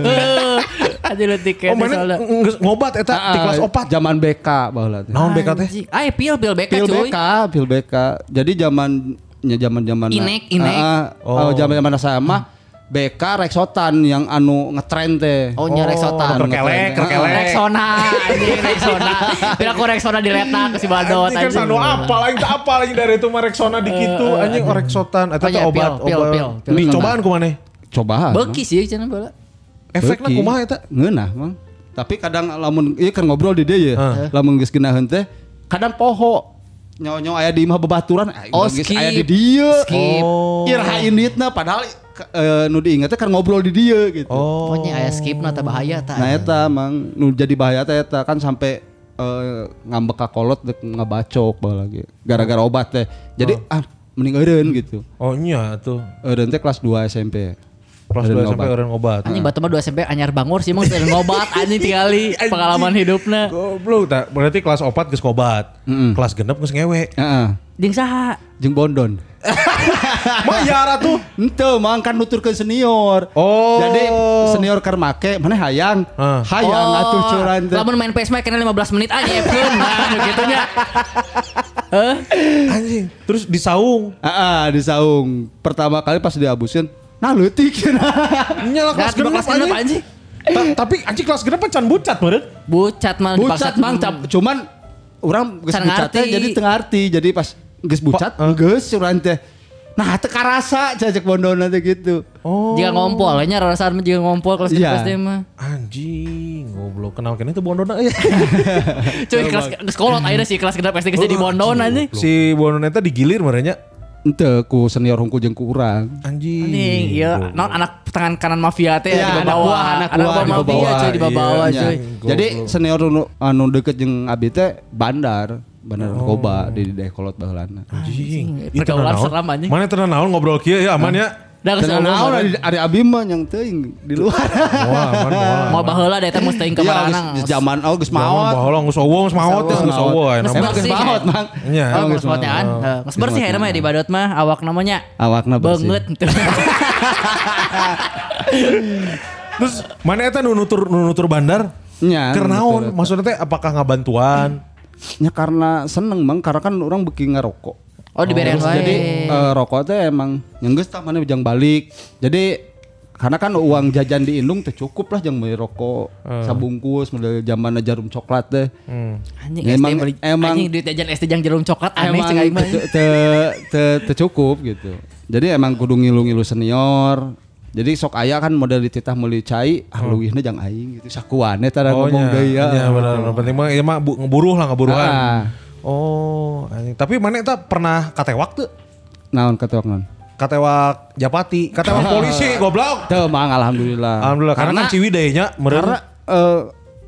Aja leutik Oh kene mana soalnya. nges- ngobat eta di kelas Ah, opat. Zaman BK baheula teh. Naon BK teh? Anjing. Ay pil pil BK Pil cuy. BK, pil BK. Jadi zaman nya zaman-zaman Inek, inek. oh, zaman-zaman saya mah BK Rexotan yang anu ngetren teh. Oh, nya Rexotan. Anu Kerkelek, kerkelek. Rexona, anjing Rexona. Bila aku Rexona diletak ke si Badot Anjing kan anjing. sanu apa lagi tak apa lagi dari itu mah Rexona di kitu anjing oh, Rexotan eta Oh, teh obat obat. Nih cobaan ku maneh. Cobaan. Beuki sih cenah bola. Efekna kumaha eta? Ngeunah, Mang. Tapi kadang lamun ieu kan ngobrol di dia ya. Lamun geus geunaheun teh kadang poho. Nyawa-nyawa aya di imah bebaturan, ah, Oh, aya di dieu. Skip. Oh. Irha inditna padahal eh, nu diinget teh kan ngobrol di dia gitu. Oh. Pokoknya aya skip na teh bahaya tah. Nah eta mang nu jadi bahaya teh eta kan sampai eh, ngambek ka kolot dek ngabacok bae lagi. Gara-gara obat teh. Jadi ah mending eureun gitu. Oh iya tuh. Eureun teh kelas 2 SMP. Kelas Eureun 2 sampai obat. orang ngobat. Anjing batu mah 2 SMP anyar bangor sih emang sering ngobat (laughs) anjing tinggali pengalaman hidupna. Goblok tak berarti kelas opat geus ngobat. Mm-mm. Kelas genep geus ngewe. Heeh. Jeung saha? Jeung bondon. (laughs) Mah ya tuh. Ente mang kan nuturkeun senior. Oh. Jadi senior keur make mana hayang. Ah. Hayang atuh curan teh. Oh, Lamun main PS mah kena 15 menit aja Epkeun (laughs) nah nu kitu nya. Heh. Anjing. Terus di saung. Heeh, di saung. Pertama kali pas diabusin, nah leutik. Nyala kelas genep kelas genep anjing. anjing. Ta- Tapi anjing kelas genep can bucat meureun. Bucat mah bucat mang cap- cuman orang geus Can bucat teh ngarti. jadi teu ngarti. Jadi pas geus bucat, geus curan teh. Nah, teu karasa cacek bondona teh gitu. Oh. Jika ngompol, nya rarasaan mah jika ngompol kelas Iya. kelas dia mah. Anjing, goblok kenal kene itu bondona ya. (laughs) Cuy kelas kelas kolot akhirnya sih kelas kedap SD jadi bondon anjing. si bondona eta digilir merenya. Ente ku senior hungkul jeung ku urang. Anjing. Anjing, iya, non anak tangan kanan mafia teh Iya, di anak bawah, buah, anak anak buah, buah di mafia cuy di bawah cuy. Jadi senior anu, anu deket jeung abi teh bandar, bandar narkoba di di kolot baheulana. Anjing. Pergaulan seram, anjing. Mana tenang naon ngobrol kieu ya aman ya. Da Kenal ke sana naon ari ari abi mah yang teuing di luar. Wah. Mau baheula da eta mesti teuing ka Iya, Maranang. geus zaman oh geus Maot. maot. Baheula geus owo geus maot geus Geus owo maot. Emang geus bersih, maot, ya? Mang. Iya. Oh, geus geus motnya kan. maot. Geus bersih akhirnya mah di badot mah awak namanya. Awakna bersih. Beungeut. (laughs) Terus mana eta nu nutur nu nutur bandar? Nya. Keur nutur naon? eta. Maksudnya teh apakah ngabantuan? Ya karena seneng Mang karena kan orang bikin ngerokok. Oh diberen Terus wae. Jadi eh, rokok teh emang yang geus tah mana bijang balik. Jadi karena kan uang jajan di Indung teh cukup lah yang beli rokok sabungkus model zaman jarum coklat teh. Hmm. Anjing emang- beli emang- anjing duit jajan SD jang jarum coklat aneh emang mah. te- te- te- te cukup gitu. Jadi emang kudu ngilu-ngilu senior. Jadi sok aya kan model dititah meuli cai, ah leuwihna jang aing gitu. Sakuane tara ngomong deui ya. Iya benar. Penting mah ieu mah bu- ngeburuh lah ngeburuhan. Ah. Oh, anjing. tapi mana eta pernah katewak tuh? Naon katewak naon? Katewak Japati, katewak polisi (laughs) goblok. Teu mang alhamdulillah. Alhamdulillah karena, kan Ciwidey nya meureun. karena eh,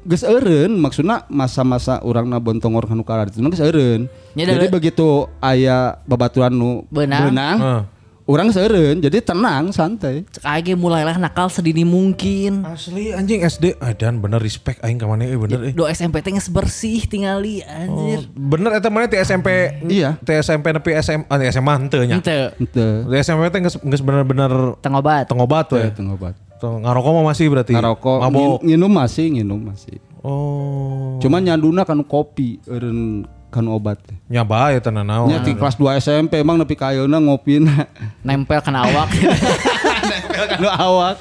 geus eureun maksudna masa-masa urangna bontong orang nu kalar itu geus eureun. Jadi begitu aya babaturan nu Beunang. Heeh. Orang seureun jadi tenang santai. Cek mulailah nakal sedini mungkin. Asli anjing SD. Ah, dan bener respect aing ka mana eh bener eh. Do SMP teh geus bersih tingali anjir. Bener eta mana ti SMP Iya. ti SMP nepi SMA ah, SMA henteu nya. Ente Henteu. Di SMP teh geus geus bener-bener teng obat. tengobat we. Teu teu obat. Tuh, ngarokok mah masih berarti. Ngarokok Mabok. ngin- nginum masih nginum masih. Oh. Cuman nyanduna kan kopi eureun kan obat. Nyaba ya tenan naon. Nya di kelas 2 SMP emang nepi ka ayeuna ngopina. Nempel kena awak. (laughs) Lu awak.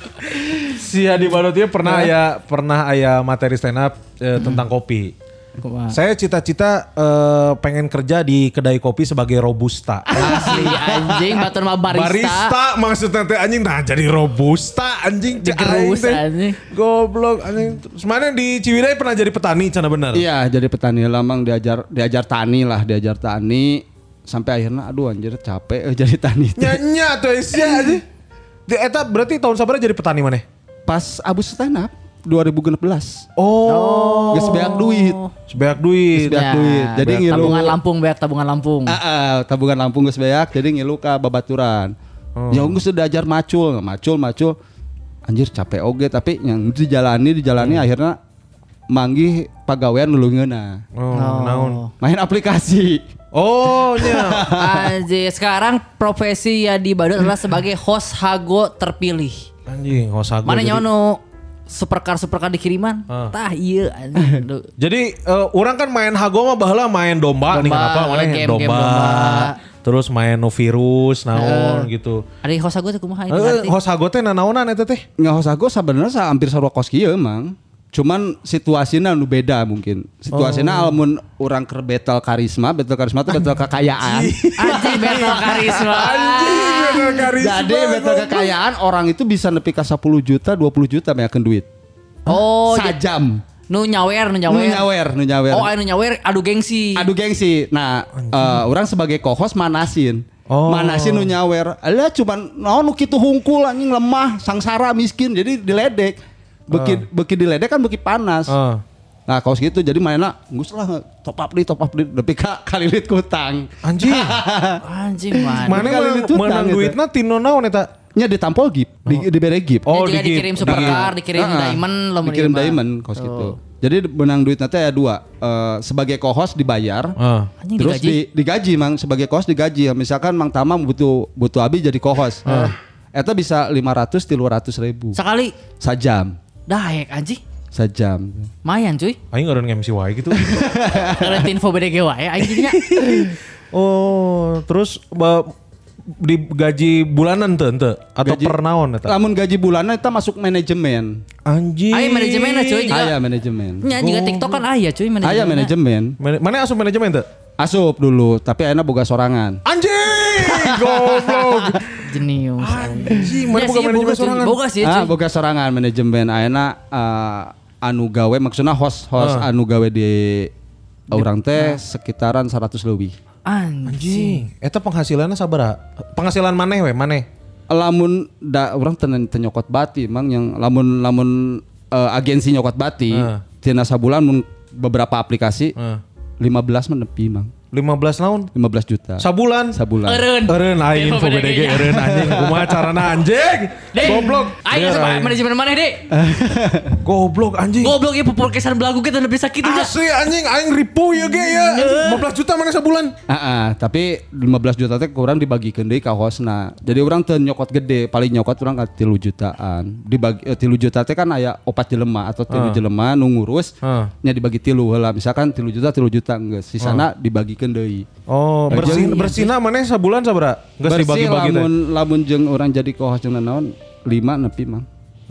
Si Hadi Badot ieu pernah aya pernah aya materi stand up eh, tentang kopi. Saya cita-cita eh, pengen kerja di kedai kopi sebagai robusta. Asli anjing batur mah barista. maksudnya teh anjing nah jadi robusta anjing Digerus, anjing. Goblok anjing. Mana di Ciwidey pernah jadi petani cana bener. Iya, jadi petani lamang diajar diajar tani lah, diajar tani sampai akhirnya aduh anjir capek eh, jadi tani. Nyanya tuh sia anjing. (laughs) Di eta berarti tahun sabar jadi petani mana? Pas abus stand up 2016. Oh. Geus beak duit. Sebanyak duit. Beak duit. Jadi Beak ngilu tabungan Lampung, beak tabungan Lampung. Ah, ah, tabungan Lampung geus beak jadi ngilu ka babaturan. Ya geus diajar macul, macul macul. Anjir capek oge tapi yang dijalani dijalani akhirnya manggih pagawean nulungeuna. Oh, naon. Main aplikasi. Oh, nya. (laughs) Anjir, sekarang profesi ya di Badut adalah sebagai host hago terpilih. Anjing, hosago. Mana jadi- nyono supercar supercar dikiriman? Ah. Tah iya. (laughs) Jadi eh, orang kan main hago mah baheula main domba, nih Domba, kenapa mana game- game domba. domba. Terus main no virus naon gitu. Ada host hago teh kumaha ini Eh, host hago teh nanaonan eta teh? Nggak gue sebenarnya sa- hampir sarua kos kieu emang. Cuman situasinya nu beda mungkin. Situasinya alamun orang ke battle karisma, battle karisma itu battle kekayaan. Anjing battle karisma. Jadi battle kekayaan orang itu bisa nepi ka 10 juta, 20 juta meyakeun duit. Oh, Sajam. nu nyawer, nu Nu nyawer. nyawer, nu nyawer. Oh, anu nyawer adu gengsi. Aduh gengsi. Nah, eh, orang sebagai co-host manasin. Oh. Manasin nu nyawer. Alah cuman naon nu kitu hungkul anjing lemah, sangsara miskin jadi diledek. Beki beki diledek kan beki panas. Ah. Nah, kaos gitu jadi mainnya ngus lah top up di top up di tapi ka (laughs) kalilit kutang. Anjing. (laughs) Anjing man. Mana kali menang, ditutang menang gitu. duitna tino naon eta? Nya ditampol gip, di dibere gip. Oh, juga digip, dikirim supercar, dikirim Heeh. diamond lo Dikirim diamond kaos gitu. Jadi benang duit nanti ada dua. Eh, sebagai co-host dibayar. Anjing Terus digaji. di, digaji mang sebagai co-host digaji. Misalkan Mang Tamam butuh butuh abi jadi co-host. Eta bisa 500 300 ribu Sekali sajam. Daek anjing. Sajam. Mayan cuy. Aing ngaran MC wae gitu. (laughs) Keren info BDG wae anjingnya. (laughs) oh, terus ba, digaji bulanan teu ente atau Gaji- per naon eta? Lamun gaji bulanan eta masuk manajemen. Anjing. Ayo manajemennya cuy. Juga, Aya manajemen. Nya juga TikTok kan aya cuy manajemennya. Aya manajemen. Mana mana asup manajemen teu? Asup dulu, tapi ayeuna boga sorangan. Anjing. (laughs) Goblok. Jenius. Anjing, mana Ya manajemen boga, cuy. sorangan? Boga sih ah, cuy. boga sorangan manajemen ayeuna eh, anu gawe maksudnya host host Ah. anu gawe di orang teh sekitaran 100 lebih. Anjing. Anjing, eta penghasilannya sabaraha? Penghasilan maneh we, maneh. lamun da orang tenen nyokot bati emang yang lamun lamun eh, agensi nyokot bati Ah. tina sabulan mun beberapa aplikasi Heeh. 15 menepi mang 15 naon? 15 juta Sabulan. sabulan Eureun. Eureun aing info BDG eureun anjing. (laughs) Kumaha carana anjing? Goblok. Aing sama manajemen mana dek? (laughs) Goblok anjing. Goblok ya podcastan belagu kita lebih sakit udah. Asli anjing aing ripu ya ge ya. 15 juta mana sebulan? Ah, ah, tapi 15 juta teh kurang dibagikeun deui ka hostna. Jadi orang teu nyokot gede, paling nyokot orang ka 3 jutaan. Dibagi eh, 3 juta teh kan aya opat jelema atau 3 jelema nu ngurus. Nya dibagi tilu heula. Misalkan 3 juta 3 juta geus. Sisana dibagikeun deui. Oh, bersin bersina mana sebulan? Geus Bersih dibagi-bagi lamun lamun jeung orang jadi jeung naon 5 nepi mang.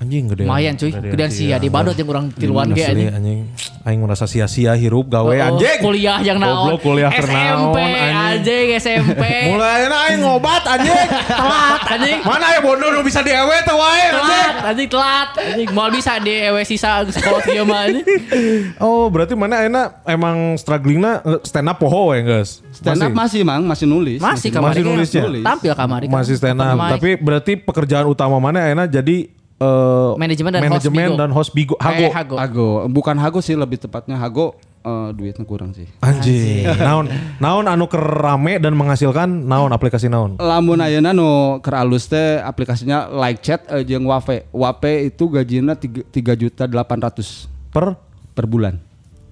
Anjing gede. Lumayan cuy. Gedean sia di badut yang kurang tiluan ge anjing. anjing. Aing merasa sia-sia hirup gawe Oh, anjing. Kuliah yang naon. Goblok kuliah naon SMP anjing. SMP. (laughs) Mulai aing ngobat anjing. Telat anjing. Mana ya bodoh nu bisa diewe teh wae anjing. Telat anjing telat. Anjing mau bisa di ewe sisa sekolah kieu mah anjing. (laughs) Oh, berarti mana ayeuna emang strugglingna eh, stand up poho we geus. Stand up masih mang, masih nulis. Masih Masih kamari nulis ya? Tampil kamari. kan. Masih stand up. Tapi berarti pekerjaan utama mana ayeuna jadi eh, Manajemen dan host manajemen Bigo. dan host Bigo Hago. Eh, Hago. Hago, bukan Hago sih lebih tepatnya Hago eh, duitnya kurang sih. Anjing. Naon naon anu keur rame dan menghasilkan naon aplikasi naon? Lamun ayeuna nu keur alus teh aplikasinya like chat eh, jeung Wape. Wape itu gajinya 3 juta 800 Per per bulan.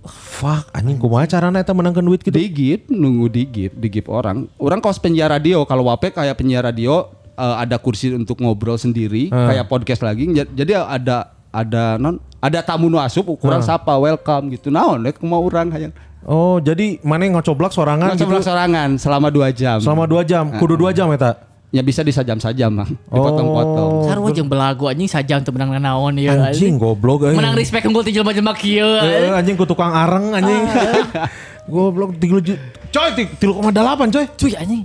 fuck anjing kumaha carana eta menangkan duit gitu? Digip, nunggu digip, digip orang. Orang kos penyiar radio, kalau Wape kayak penyiar radio eh, ada kursi untuk ngobrol sendiri, kayak podcast lagi. Ja- Jadi ada ada non ada tamu nu asup ukuran sapa welcome gitu. Naon rek kumaha urang hayang. Oh, jadi mana yang ngocoblak sorangan gitu Ngobrol sorangan selama 2 jam. selama 2 jam, kudu 2 jam eta. ya bisa disajam-sajam, Mang. Dipotong-potong. Sarua jeung belagu anjing sajang teu menang naon ieu. Anjing goblok euy. Menang respect unggul ti jelema-jelema kieu. Eh, anjing ku tukang areng anjing. (laughs) Goblok 3 juta. Coy, ti- 3,8 coy. Cuy anjing.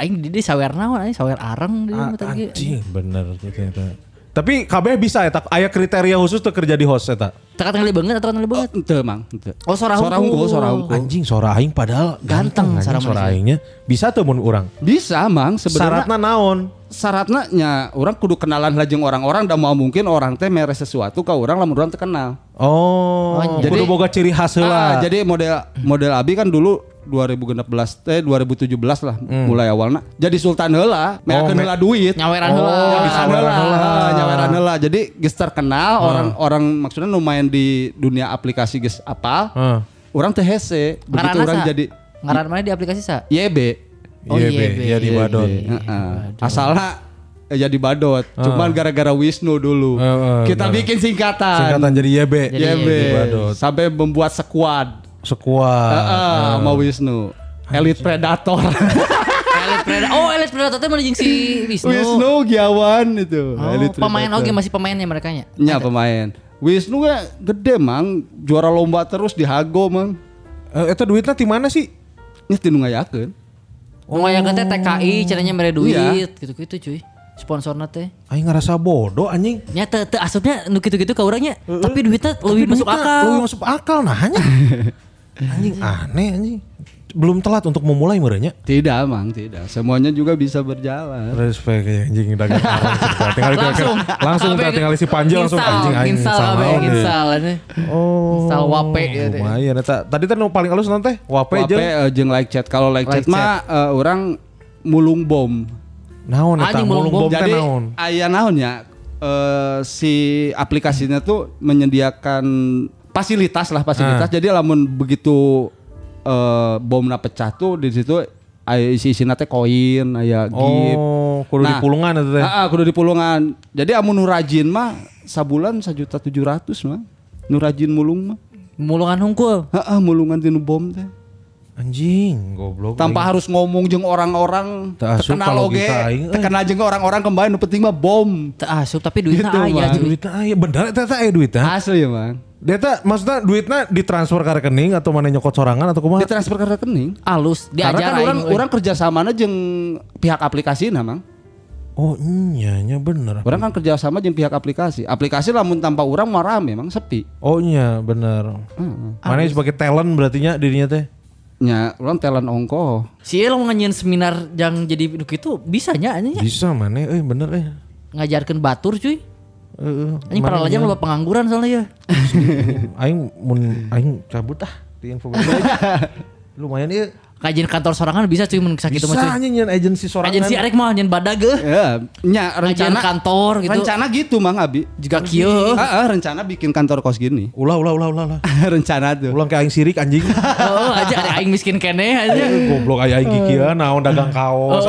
Aing di di sawer naon anjing sawer areng di Ah, mah tadi. Anjing bener ternyata. Tapi kabeh bisa eta aya kriteria khusus tuh kerja di host eta. Tekan kali banget atau kali banget. Ente, Mang. Oh, sora Sora hungkul. sora hungkul. Anjing suara aing padahal Ganteng suara sih. aingnya. Bisa tuh mun urang. Bisa, Mang. Sebenarnya Syaratna naon? syaratnya nya orang kudu kenalan lah jeung orang-orang dan mau mungkin orang teh mere sesuatu ke orang lamun urang teu kenal. Oh, Oh, jadi jadi- boga ciri khas heula. Ah, jadi model model Abi kan dulu 2016 teh 2017 lah mulai awalnya. Jadi sultan heula, meakeun me- heula duit. Nyaweran Oh, heula. bisa Nyaweran heula. Nyaweran heula. Jadi geus terkenal orang-orang maksudnya lumayan di dunia aplikasi geus apal. Heeh. Orang teh hese. Begitu orang sa? jadi Ngaran mana di aplikasi sa? YB. Oh, Iya, iya, be, be. iya di Badon. Heeh. Asalnya eh, jadi badot. Cuman gara-gara Wisnu dulu. Ah. Heeh, Kita benar. bikin singkatan. Singkatan jadi YB. Jadi YB. Di Badot. Sampai membuat squad. Sekuat. Heeh, sama Wisnu. Elite Predator. (laughs) Elite Predator. Oh, Elite Predator teh mana si Wisnu. Wisnu Giawan itu. Oh, Elite pemain oke masih pemainnya mereka nya. Nya pemain. Wisnu ya gede mang, juara lomba terus di Hago mang. Eh, eta duitnya di mana sih? Ini tinu ngayakeun. Oh, yang teh TKI caranya mere duit Iya. gitu-gitu cuy. Sponsorna teh. Aing ngerasa bodoh anjing. Nya teu teu asupnya nu kitu-kitu ka urangnya. Tapi duitnya lebih masuk akal. Lebih masuk akal nah hanya. (laughs) anjing aneh anjing. Belum telat untuk memulai merenya. Tidak mang, tidak. Semuanya juga bisa berjalan. Respect ya anjing dagang arang. (laughs) tinggal langsung langsung Kabeh tinggal isi panji langsung anjing deh. install ini. Oh. Install wape ya teh. Lumayan eta. Tadi teh paling halus nanti wape Wape jeung eh, jeung like chat. Kalau like, chat mah eh, orang mulung bom. naon eta Anjing, mulung mulung bom teh Jadi naon. aya naon ya? eh, si aplikasinya tuh menyediakan fasilitas lah fasilitas. Ah. Jadi lamun begitu eh, bomna pecah tuh di situ aya isi-isina teh koin, aya gift. Oh, kudu di pulungan eta teh. Ah, ah, kudu di pulungan. Jadi amun nu rajin mah sabulan sajuta tujuh ratus mah. Nu rajin mulung mah. Mulungan hungkul. Heeh, mulungan tinu bom teh. Anjing, goblok. Tanpa harus ngomong jeung orang-orang terkenal oge, eh. terkenal jeung orang-orang kembali nu penting mah bom. Teu asup tapi duitnya Gitu, aya cuy. duitnya aya bener eta eta aya duitnya. Asli ya, Bang. Dia maksudnya duitnya ditransfer ke rekening atau mana nyokot sorangan atau kumaha? Ditransfer ke rekening. Alus Karena diajar kan orang orang kerjasamanya jeung pihak aplikasi Mang. Oh iya, nya bener. Orang kan kerjasama jeung pihak aplikasi. Aplikasi lamun tanpa orang mah rame memang sepi. Oh iya, bener. Mana sebagai talent berarti nya dirinya teh? Nya, orang talent ongko. Si lo nganyin seminar yang jadi nu kitu bisa nya. Bisa mana? Eh bener eh. ngajarkeun batur cuy. Heeh. Anjing para lajang loba pengangguran soalnya ya. (laughs) Aing mun aing cabut ah di info (laughs) Lumayan iya. Kajian kantor sorangan bisa cuy mun sakitu mah Bisa cuy. anjing nyen agensi sorangan. Kajian si arek mah nyen badag euy. Ya, nya Kajian rencana kantor gitu. Rencana gitu Mang Abi. Juga kieu. Heeh, rencana bikin kantor kos gini. (laughs) Ulah ulah ulah ulah rencana tuh. Ulang ke aing sirik anjing. Oh, aja aing miskin kene aja. Goblok aya aing kikieuan naon dagang kaos.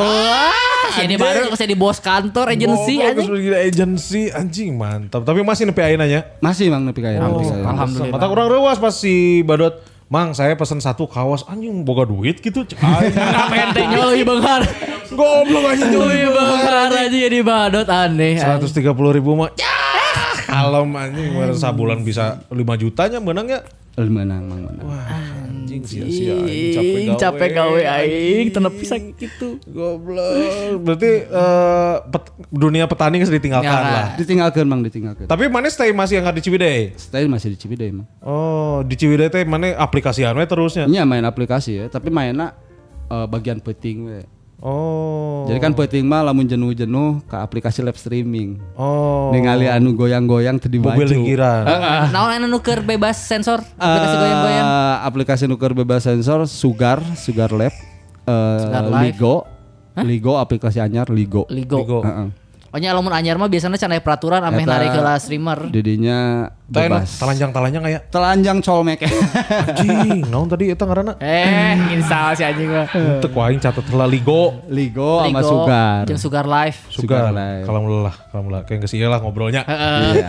Oh, ini baru saya di bos kantor agensi anjing. gila agensi anjing mantap. Tapi masih nepi ayeuna nya. Masih Mang nepi kaya. nepi kaya. Alhamdulillah. Mata kurang rewas pas si Badot Mang saya pesen satu kaos anjing boga duit gitu cek aing. (laughs) Apa entenya lebih benghar. Goblok anjing Lebih benghar aja jadi badot aneh. Seratus tiga puluh ribu mah. Ya, kalem anjing mana sabulan bisa 5 jutanya menang ya. Menang, Mang. menang. Anjing sia-sia aing capek gawe. capek gawe aing tenepi sakitu. Goblok. Berarti eh, pet- dunia petani geus ditinggalkan Tinggalkan. lah. Ditinggalkan Mang, ditinggalkan. Tapi mana stay masih yang di Ciwidey? Stay masih di Ciwidey Mang. Oh, di Ciwidey teh mana aplikasi anu we terusnya. Nya main aplikasi ya, tapi mainnya eh, bagian penting we. Oh. Jadi kan penting mah lamun jenuh-jenuh ke aplikasi live streaming. Oh. Ningali anu goyang-goyang teu dibaju. Mobil lingkiran. Naon anu nuker bebas sensor Eh, aplikasi goyang-goyang. aplikasi nuker bebas sensor Sugar, Sugar Lab, eh, Sugar. Ligo, Ligo aplikasi anyar Ligo. Ligo. Ligo. Heeh. Pokoknya lamun anyar mah biasanya can aya peraturan ameh narik heula streamer. Didinya bebas. talanjang-talanjang aya. Telanjang colmek. Anjing, naon tadi eta ngaranna? Eh, install si anjing mah. Teu aing catet heula Ligo. Ligo sama Sugar. jeung Sugar Life. Sugar. Sugar Live. Kalau lelah, kalau lelah kayak geus lah ngobrolnya. Iya.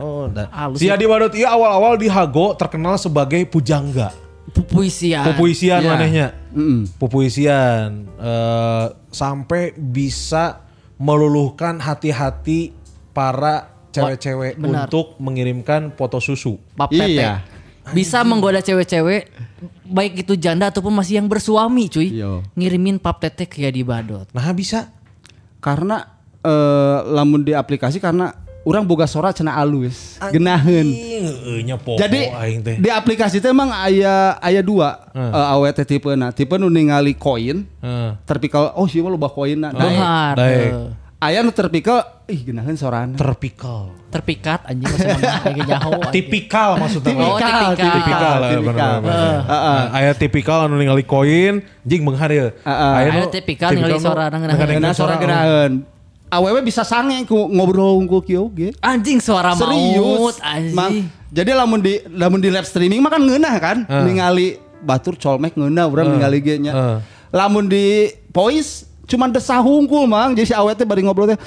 Oh, Si. Adi Badut ieu awal-awal di Hago terkenal sebagai pujangga. Pupuisian. Pupuisian Iya. manehnya. Mm-mm. Pupuisian eh, sampai bisa meluluhkan hati-hati para cewek-cewek benar. untuk mengirimkan foto susu. Pap tete. Iya. Bisa menggoda cewek-cewek baik itu janda ataupun masih yang bersuami cuy. Iya. Ngirimin pap tete ke Yadi Badot. Nah bisa. Karena eh, lamun di aplikasi karena orang boga sora cenah alus, popo Jadi di aplikasi itu emang aya aya dua eh, awet teh tipena. Tipe nu ningali koin, Heeh. terpikal oh sih mah loba koinna. Daek. Dohar. daek. eh, Aya nu terpikal ih genaheun sorana. Terpikal. Terpikat anjing masih mana kayak jauh. (laughs) Tipikal maksudnya. Oh, tipikal. tipikal tipikal. bener-bener. Nah, Aya tipikal anu ningali koin jing. Heeh. Aya tipikal ningali sorana ngeunaheun. ngadengkeun Geuna sora genaheun. Awewe bisa sange ku ngobrol unggul kieu ge. Anjing suara maut Serius. Mang, anjing. jadi lamun di lamun di live streaming mah kan ngeunah kan? Ningali batur colmek ngeunah urang ningali ge nya. Heeh. Lamun di voice cuman desa hungkul mang jadi si awet teh bari ngobrol teh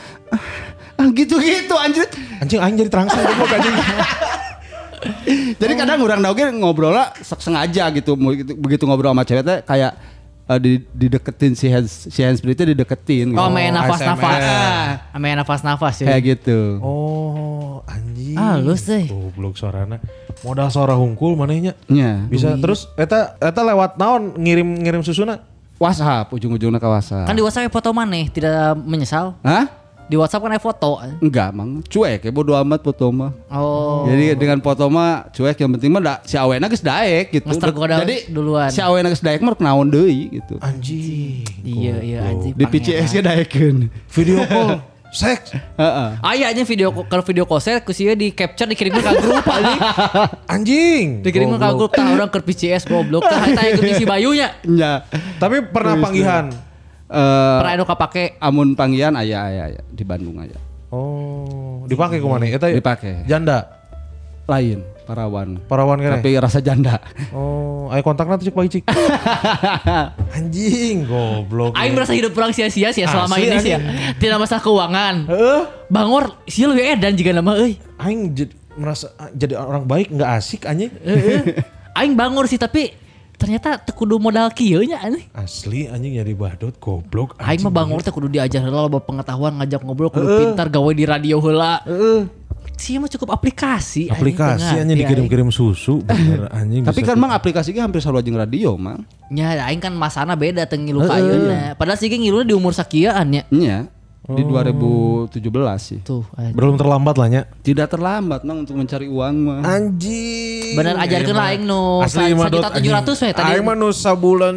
ah, gitu-gitu anjir. Anjing aing jadi terangsang goblok anjing. (laughs) Jadi kadang orang oge ngobrol lah sengaja gitu begitu, begitu ngobrol sama cewek teh kayak eh, di dideketin si hands si hands itu dideketin gitu. Oh, main nafas-nafas. ASMR. Main nafas-nafas ya. Kayak gitu. Oh, anjing. Halus deh. Goblok suarana. Modal suara hungkul manehnya. Nya. Bisa terus eta eta lewat naon ngirim-ngirim susuna? WhatsApp ujung-ujungnya ke WhatsApp. Kan di WhatsApp foto maneh, tidak menyesal. Hah? Di WhatsApp kan ada foto. Enggak, mang. Cuek ya bodo amat foto mah. Oh. Jadi dengan foto mah cuek yang penting mah da, si awena geus daek gitu. Mas tergoda Jadi duluan. si awena geus daek mah naon deui gitu. Anjing. Iya, iya anjing. Di PCS ge daekeun. Video call seks. Heeh. Aya aja video kalau video call ku sieun di capture dikirimkan ke grup (laughs) anjing. Anjing. Dikirimkan ke grup tah orang ke PCS goblok tah eta yang misi bayunya. Nya. Tapi pernah panggihan. Eh Pernah anu kapake amun panggilan aya aya aya di Bandung aya. Oh, dipakai ke mana? Eta Dipake. janda. Lain parawan. Parawan kene. Tapi rasa janda. Oh, ayo kontaknya tuh cik baik cik. (laughs) Anjing, goblok. aing merasa hidup kurang sia-sia sih ya selama ini sih ya. Tidak masalah keuangan. Heeh. Bangor sih lebih edan juga nama euy. Aing jadi merasa jadi orang baik nggak asik anjing. Heeh. (laughs) Aing bangor sih tapi ternyata teu kudu modal kieu nya anjing. Asli anjing jadi badut goblok. Aing mah bangor teh kudu diajar heula loba pengetahuan ngajak ngobrol kudu pintar gawe di radio heula. Heeh. Sih mah cukup aplikasi. anjing, Aplikasi ngerti anjing dikirim-kirim susu bener (laughs) anjing. Tapi kan mang aplikasi ge hampir selalu jeung radio, mang. Ya, aing kan masana beda teu ngilu ayeuna. Padahal sih ngilu di umur sakieuan nya. Nya. Di 2017 sih. Tuh, anjing. belum terlambat lah nya. Tidak terlambat mang untuk mencari uang mah. Anjing. Bener ajarkeun lah aing nu anjing. 700 we tadi. Aing mah nu sabulan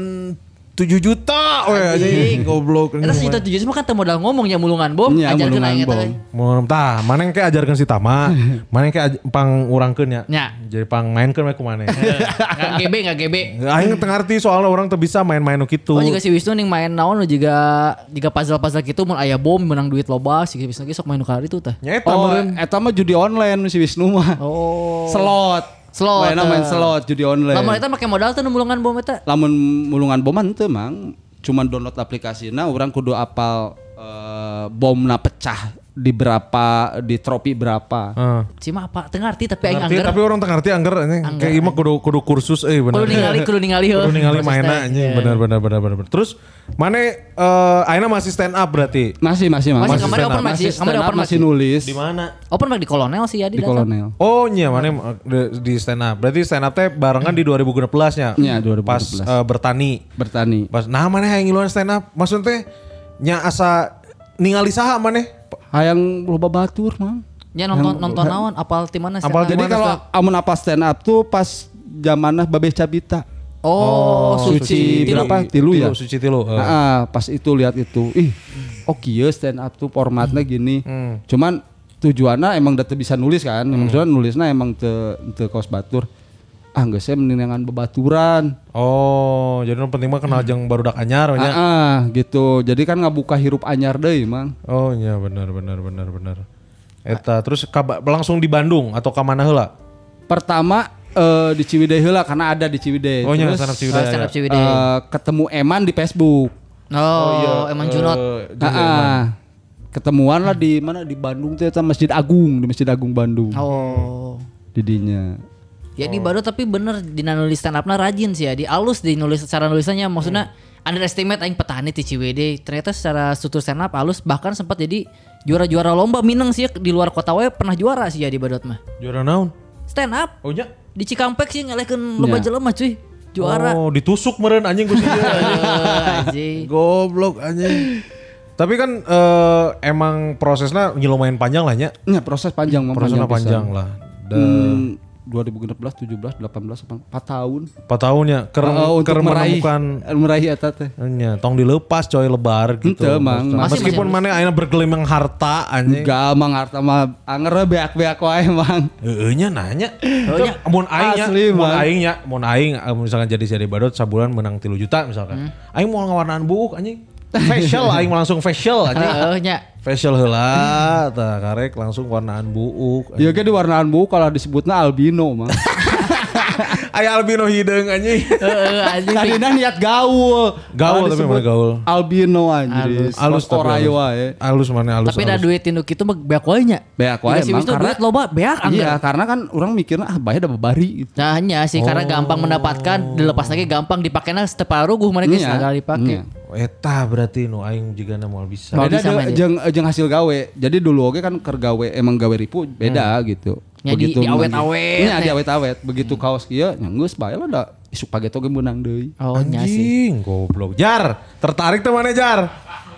7 juta we anjing goblok. Eta sejuta tujuh mah kan modal ngomong ya mulungan bom. Nya, Ajarkeun mulungan aing eta. Mau tah, mana yang kayak ajarkan si Tama, (laughs) mana yang kayak pang urangkeun ya. Nya. Jadi pang mainkeun we kumane. (laughs) Enggak GB enggak GB. Aing teu ngarti soalnya orang tuh bisa main-main nu kitu. Oh juga si Wisnu ning main naon nu juga juga puzzle-puzzle gitu mun aya bom menang duit loba si Wisnu ge sok main nu kali itu tah. Nya eta Oh, meureun. eta mah judi online si Wisnu mah. Oh. Slot. Slot, Mainna main slot judi online. Lamun eta make modal teh nu mulungan bom eta. lamun mulungan boman teu mang cuman download aplikasi nah orang kudu apal eh, bomna pecah di berapa di tropi berapa Heeh. Cima apa? Teu ngarti tapi aing angger. tapi orang teu ngerti angger. Angger, Kayak imah kudu kudu kursus euy bener. Kudu ningali kudu ningali heuh. Kudu ningali mainna anjing Iya. bener bener bener bener. bener. Terus mana eh ayeuna masih stand up berarti? masih masih. Masih Masih kemarin open mic masih, kemarin up, open masih sih. nulis Di mana? Open mic di kolonel sih ya di di kolonel Oh iya mana di, di stand up. Berarti stand up teh barengan di 2016 nya. Iya, 2016. Pas eh, bertani. bertani Pas nah mana yang ngiluan stand up? Maksudnya teh nya asa ningali saha maneh? Hayang loba batur mang Ya nonton nonton naon apal ti mana Apal up? jadi kalau amun apa stand up tuh pas zamanah babe cabita Oh, suci, tilu. berapa? Tilu ya? Suci tilu. eh. Nah, pas itu lihat itu, ih, oh kieu stand up tuh formatnya gini. Cuman tujuannya emang udah bisa nulis kan, emang tujuan nulisnya emang te te kaos batur. Ah, nggak saya mendingan bebaturan. Oh, jadi yang penting mah kenal jeung barudak anyar Ah, nya. ah, gitu. Jadi kan nggak buka hirup anyar deh, mang. Oh iya benar benar benar benar. Eta terus kaba, langsung di Bandung atau ke mana heula? Pertama eh, di Ciwidey heula karena ada di Ciwidey. Oh stand up Oh, Ciwidey. stand up ya. Ciwidey. eh, ketemu Eman di Facebook. Oh, emang Junot. Eh, Ah, ah. ketemuan lah di mana di Bandung tuh eta Masjid Agung di Masjid Agung Bandung. Oh. Didinya. Ya di baru tapi bener di nulis stand up rajin sih ya. Di alus di nulis cara nulisannya maksudnya underestimate aing petani di Ciwidey. Ternyata secara struktur stand up alus bahkan sempat jadi juara-juara lomba Minang sih ya, di luar kota we pernah juara sih ya di Badot mah. Juara naon? Stand up Oh nya. di Cikampek sih ngelekeun lomba Ya. jelema cuy. Juara. Oh, ditusuk meureun anjing sih. (laughs) Eh, anjing. Goblok anjing. Tapi kan eh, emang prosesnya lumayan panjang lah nya. Ya proses panjang Prosesnya pisan. panjang lah. Dan Hmm, 2016, 17, 18, 4 tahun. 4 tahunnya ker, Eh, untuk ker meraih menemukan meraih eta teh. nya tong dilepas coy lebar gitu. Henteu, Mang. Masih- Meskipun mana ayeuna bergelimang harta anjing. Enggak mang harta mah anger beak-beak wae mang. Heeh nya nanya. Oh, nya. Mun aing nya, mun aing nya, mun aing misalkan jadi jadi badot sabulan menang 3 juta misalkan. Aing mau ngawarnaan buuk anjing. Facial aing mau langsung facial anjing. Heeh nya. Facial heula tah karek langsung warnaan buuk. Iya ge di warnaan bu kalau disebutnya albino mang. (laughs) (laughs) Aya albino hideung anjing. (laughs) Heeh anjing. Tadinya niat gaul. Gaul tapi mana gaul? Albino anjir. Alus tapi alus. wae. Alus mana alus. Tapi ada alus. duit induk itu mah beak wae nya. Beak wae, Dikasih Mang, wisnu karena- duit loba beak. Iya, karena kan orang mikirnya ah bayar dapat bari gitu. Nah hanya sih karena gampang mendapatkan dilepas lagi gampang dipakainya separuh gue mana Iya, segala dipakai. iya. Eta berarti nu aing juga mau bisa. Beda jeung jeung hasil gawe. Jadi dulu oke kan ker gawe emang gawe ripu beda gitu. Ya, di- di awet-awet, Iya, di ya. awet-awet. Begitu kaos kieu nya geus bae lah da isuk paget oge menang deui. Oh nya sih. Anjing, goblok. Jar, tertarik tuh mana Jar?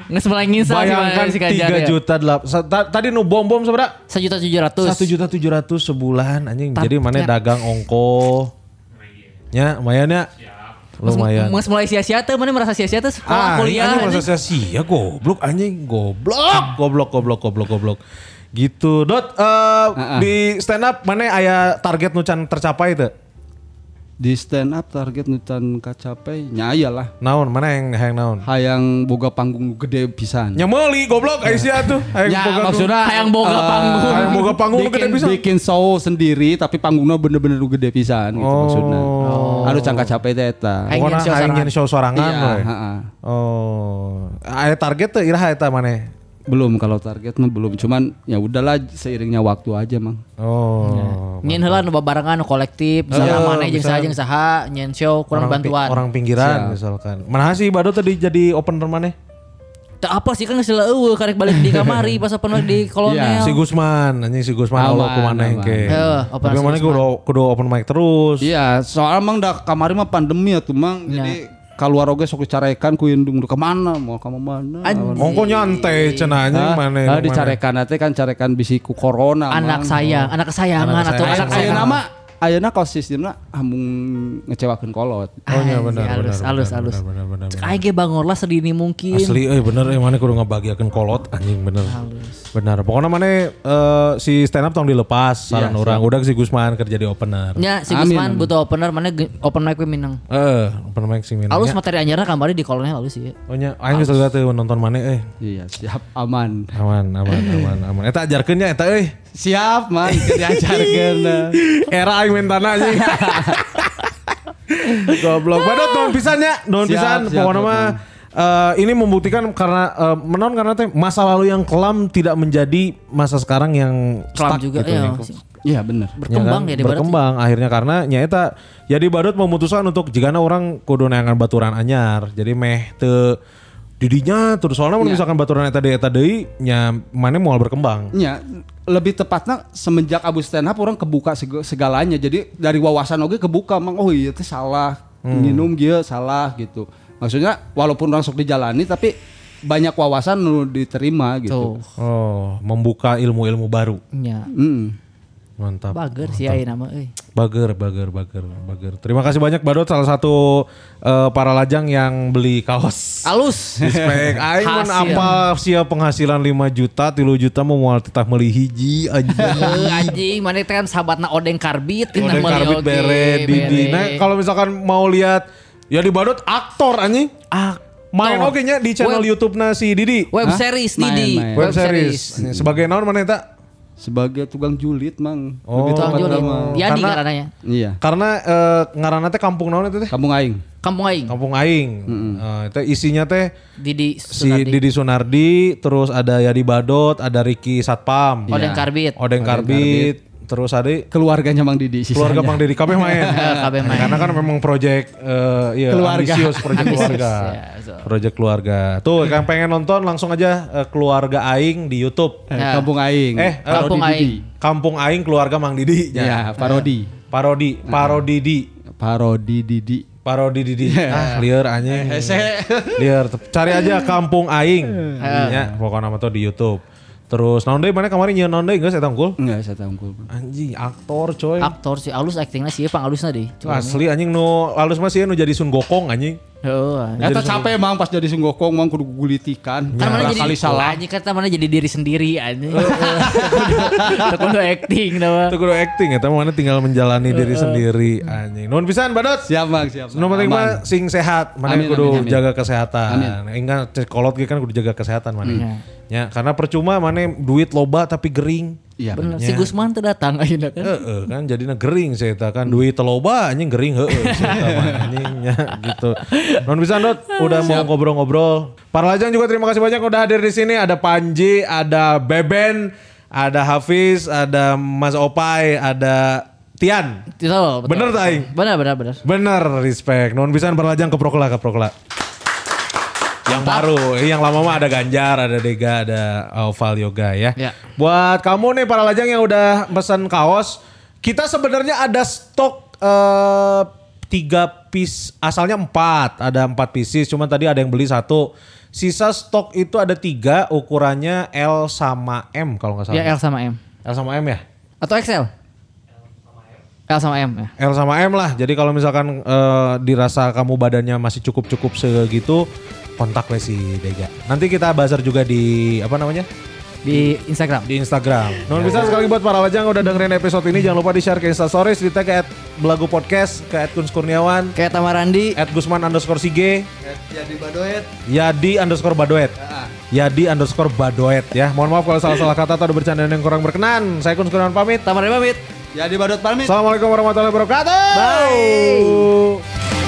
Nggak sebelah ngisah sih Bayangkan si 3 ya. juta delap. sa- ta- Tadi nu bom bom seberapa? Sejuta tujuh ratus. Satu juta tujuh ratus sebulan anjing. Tar- Jadi mana ya. dagang ongko. Ya, lumayan ya. Lumayan. Mas mulai sia-sia tuh mana merasa sia-sia tuh Ah, sekolah ini kuliah. anjing anjing. merasa sia goblok anjing, goblok, goblok, goblok, goblok, goblok. Gitu. Dot eh, Ah, ah. di stand up mana aya target nu can tercapai teu? Di stand up target nutan kacapai nya lah. Naon? Mana yang hayang naon? Hayang boga panggung gede pisan. Nya meuli goblok Aisyah tuh. (laughs) Hayang Ya, boga- maksudnya Hayang boga panggung. Hayang boga panggung bikin, gede pisan. bikin show sendiri tapi panggungnya bener-bener nu gede pisan gitu Oh. maksudnya. Anu cangka capek teh eta. Hayang show sorangan. Iya, we. heeh. Oh, aya target tuh iraha eta maneh. Belum kalau target mah belum cuman ya udahlah seiringnya waktu aja mang. Oh. Nyen heula nu babarengan kolektif, misalnya Eh, mana jeung bisa. saha jeung saha, nyen show kurang orang pi- bantuan. orang pinggiran misalkan. Mana sih Bado tadi jadi opener maneh? Teu apa sih kan geus eueuh karek balik di kamari pas open mic di (laughs) kolonel. Si Gusman, anjing si Gusman Allah ku maneh aman. ke. Heeh, opener Tapi si mana kudu kudu open mic terus. Iya, soal mang dah kamari mah pandemi ya tuh mang. Jadi keluar oge sok dicarekan ku indung ke mana mau kamu mana. Mongko nyantai cenah anjing Hah? maneh. Ah, maneh. dicarekan teh kan carekan bisi ku corona. anak Mang. sayang, anak kesayangan Anak atau anak sayang. nama ayeuna kalau sistemna ambung ngecewakeun kolot. Oh iya benar halus, benar. halus, benar, halus. benar, benar, benar. Aing ge bangorlah sedini mungkin. Asli euy bener euy mana kudu ngabagiakeun kolot anjing bener. Benar. Pokoknya mana eh, si stand up tong dilepas saran Iya, orang. Udah si Gusman kerja di opener. Nya si Amin, Gusman butuh opener mana open mic we minang. Eh, open mic sih minangnya. Alus materi anyarna kamari di kolonel alus sih. Oh nya, aing geus lihat nonton mana eh. Iya, siap aman. Aman, aman, aman, aman. Eta ajarkeun nya eta euy. Siap, man. Diajarkeun. Era aing mentana anjing. (laughs) Goblok. Badot non pisannya, non Siap, pisan. Pokoknya mah eh, ini membuktikan karena eh, menon karena teh masa lalu yang kelam tidak menjadi masa sekarang yang Kelam stuck juga gitu ya. nih. Iya, bener. Berkembang Ya ya, kan? di barat. berkembang akhirnya karena nyata ya di Badut memutuskan untuk jika orang kudu neangan baturan anyar jadi meh te didinya terus soalnya mun Ya. misalkan baturan eta deui eta deui nya mana mau berkembang Ya, lebih tepatnya semenjak Abu stand up orang kebuka seg- segalanya. Jadi dari wawasan oke kebuka, mang oh iya itu salah. Minum dia salah gitu. Maksudnya walaupun orang sok dijalani tapi banyak wawasan nu diterima gitu. Tuh. oh membuka ilmu-ilmu baru Nya. Mm. Mantap. Bager sih aya nama euy. Bager, bager, bager, bager. Terima kasih banyak Badot salah satu eh, para lajang yang beli kaos. Alus. Respect. (laughs) Aing mun apa sia penghasilan 5 juta, 3 juta mau moal titah meuli hiji aja. (laughs) Eh, anjing mana teh kan sahabatna Odeng Karbit meuli karbit bere di. Nah, kalau misalkan mau lihat ya di Badot aktor anjing. Main oke nya di channel YouTube-na si Didi. web series Didi. main. Web series. Sebagai naon mana eta? Sebagai tukang julid, Mang. Oh. Lebih Tukang tepat julid. nama. Yadi Karena- ngarananya. Iya. Karena eh, ngaranna teh kampung naon itu teh? Kampung aing. Kampung aing. Kampung Aing. Eh, itu isinya teh Didi si Sunardi. Didi Sunardi, terus ada Yadi Badot, ada Ricky Satpam, Odeng Iya. Karbit. Odeng Karbit, terus ada Keluarganya Mang Didi sisanya. keluarga Bang Didi kabeh main. (laughs) kabeh main. Karena kan memang project eh, iya, Keluarga. ambisius project Ambisius, keluarga. ya, project keluarga. Tuh yang pengen nonton langsung aja eh, keluarga Aing di YouTube. Eh, Ya. Kampung aing. Eh, Kampung Parodi Aing. Didi. Kampung Aing keluarga Mang Didi. Iya, parodi. Parodi, parodi di. Parodi Didi. Parodi Didi. (laughs) Ah, liar anjing. Liar. Cari aja Kampung Aing. Ya, pokoknya nama tuh di YouTube. Terus naon deui mana kemarin nyeun naon deui geus eta unggul? Enggak, saya tahu unggul. Anjing, aktor coy. Aktor si alus aktingnya sih pang alusna deh. Asli anjing nu halus mah sih nu jadi Sun Gokong anjing. Heeh. Eta capek Mang pas jadi sunggokong Mang kudu gulitikan. Kan mana jadi kali salah. Anjing kan mana jadi diri sendiri anjing. (laughs) Teu kudu acting nama. Itu kudu acting ya, mana tinggal menjalani diri sendiri anjing. Nuhun pisan badot. Siap Mang, siap. Nu penting mah sing sehat, mana kudu amin, amin. jaga kesehatan. Ingat kolot ge kan kudu jaga kesehatan mana. Ya, karena percuma mana duit loba tapi gering. Iya. Bener si Gusman teu datang ayeuna kan. Heeh kan jadinya gering saya kan duit loba anjing gering heeh saya mah anjing ya gitu. Non bisa Dot udah mau ngobrol-ngobrol. Para lajang juga terima kasih banyak udah hadir di sini ada Panji, ada Beben, ada Hafiz, ada Mas Opai, ada Tian. Betul, betul. Bener tak, Aing? Bener bener bener. Bener respect. Non bisa berlajang ke Prokla ke Prokla. Yang baru, yang lama mah ada Ganjar, ada Dega, ada Oval Yoga ya. Ya. Buat kamu nih para lajang yang udah pesan kaos, kita sebenarnya ada stok eh, tiga piece, asalnya empat, ada empat pieces, cuman tadi ada yang beli satu. Sisa stok itu ada tiga, ukurannya L sama M kalau nggak salah. Ya L sama M. L sama M ya? Atau XL? L sama M ya. L sama M lah. Jadi kalau misalkan eh, dirasa kamu badannya masih cukup-cukup segitu, kontak si Dega. Nanti kita bazar juga di apa namanya? Di Instagram. Di Instagram. Nuhun bisa sekali buat para lajang udah dengerin episode ini jangan lupa di share ke Insta Stories, di tag ke at Belagu Podcast, ke at Kuns Kurniawan, Kayak Tamarandi. at Gusman underscore Sige, Jadi badoet. Yadi underscore Badoet. Yadi underscore Badoet ya. Mohon maaf kalau salah-salah kata atau ada bercandaan yang kurang berkenan. Saya Kuns Kurniawan pamit. Tamarandi pamit. Ya di Badut pamit. Assalamualaikum warahmatullahi wabarakatuh. Bye.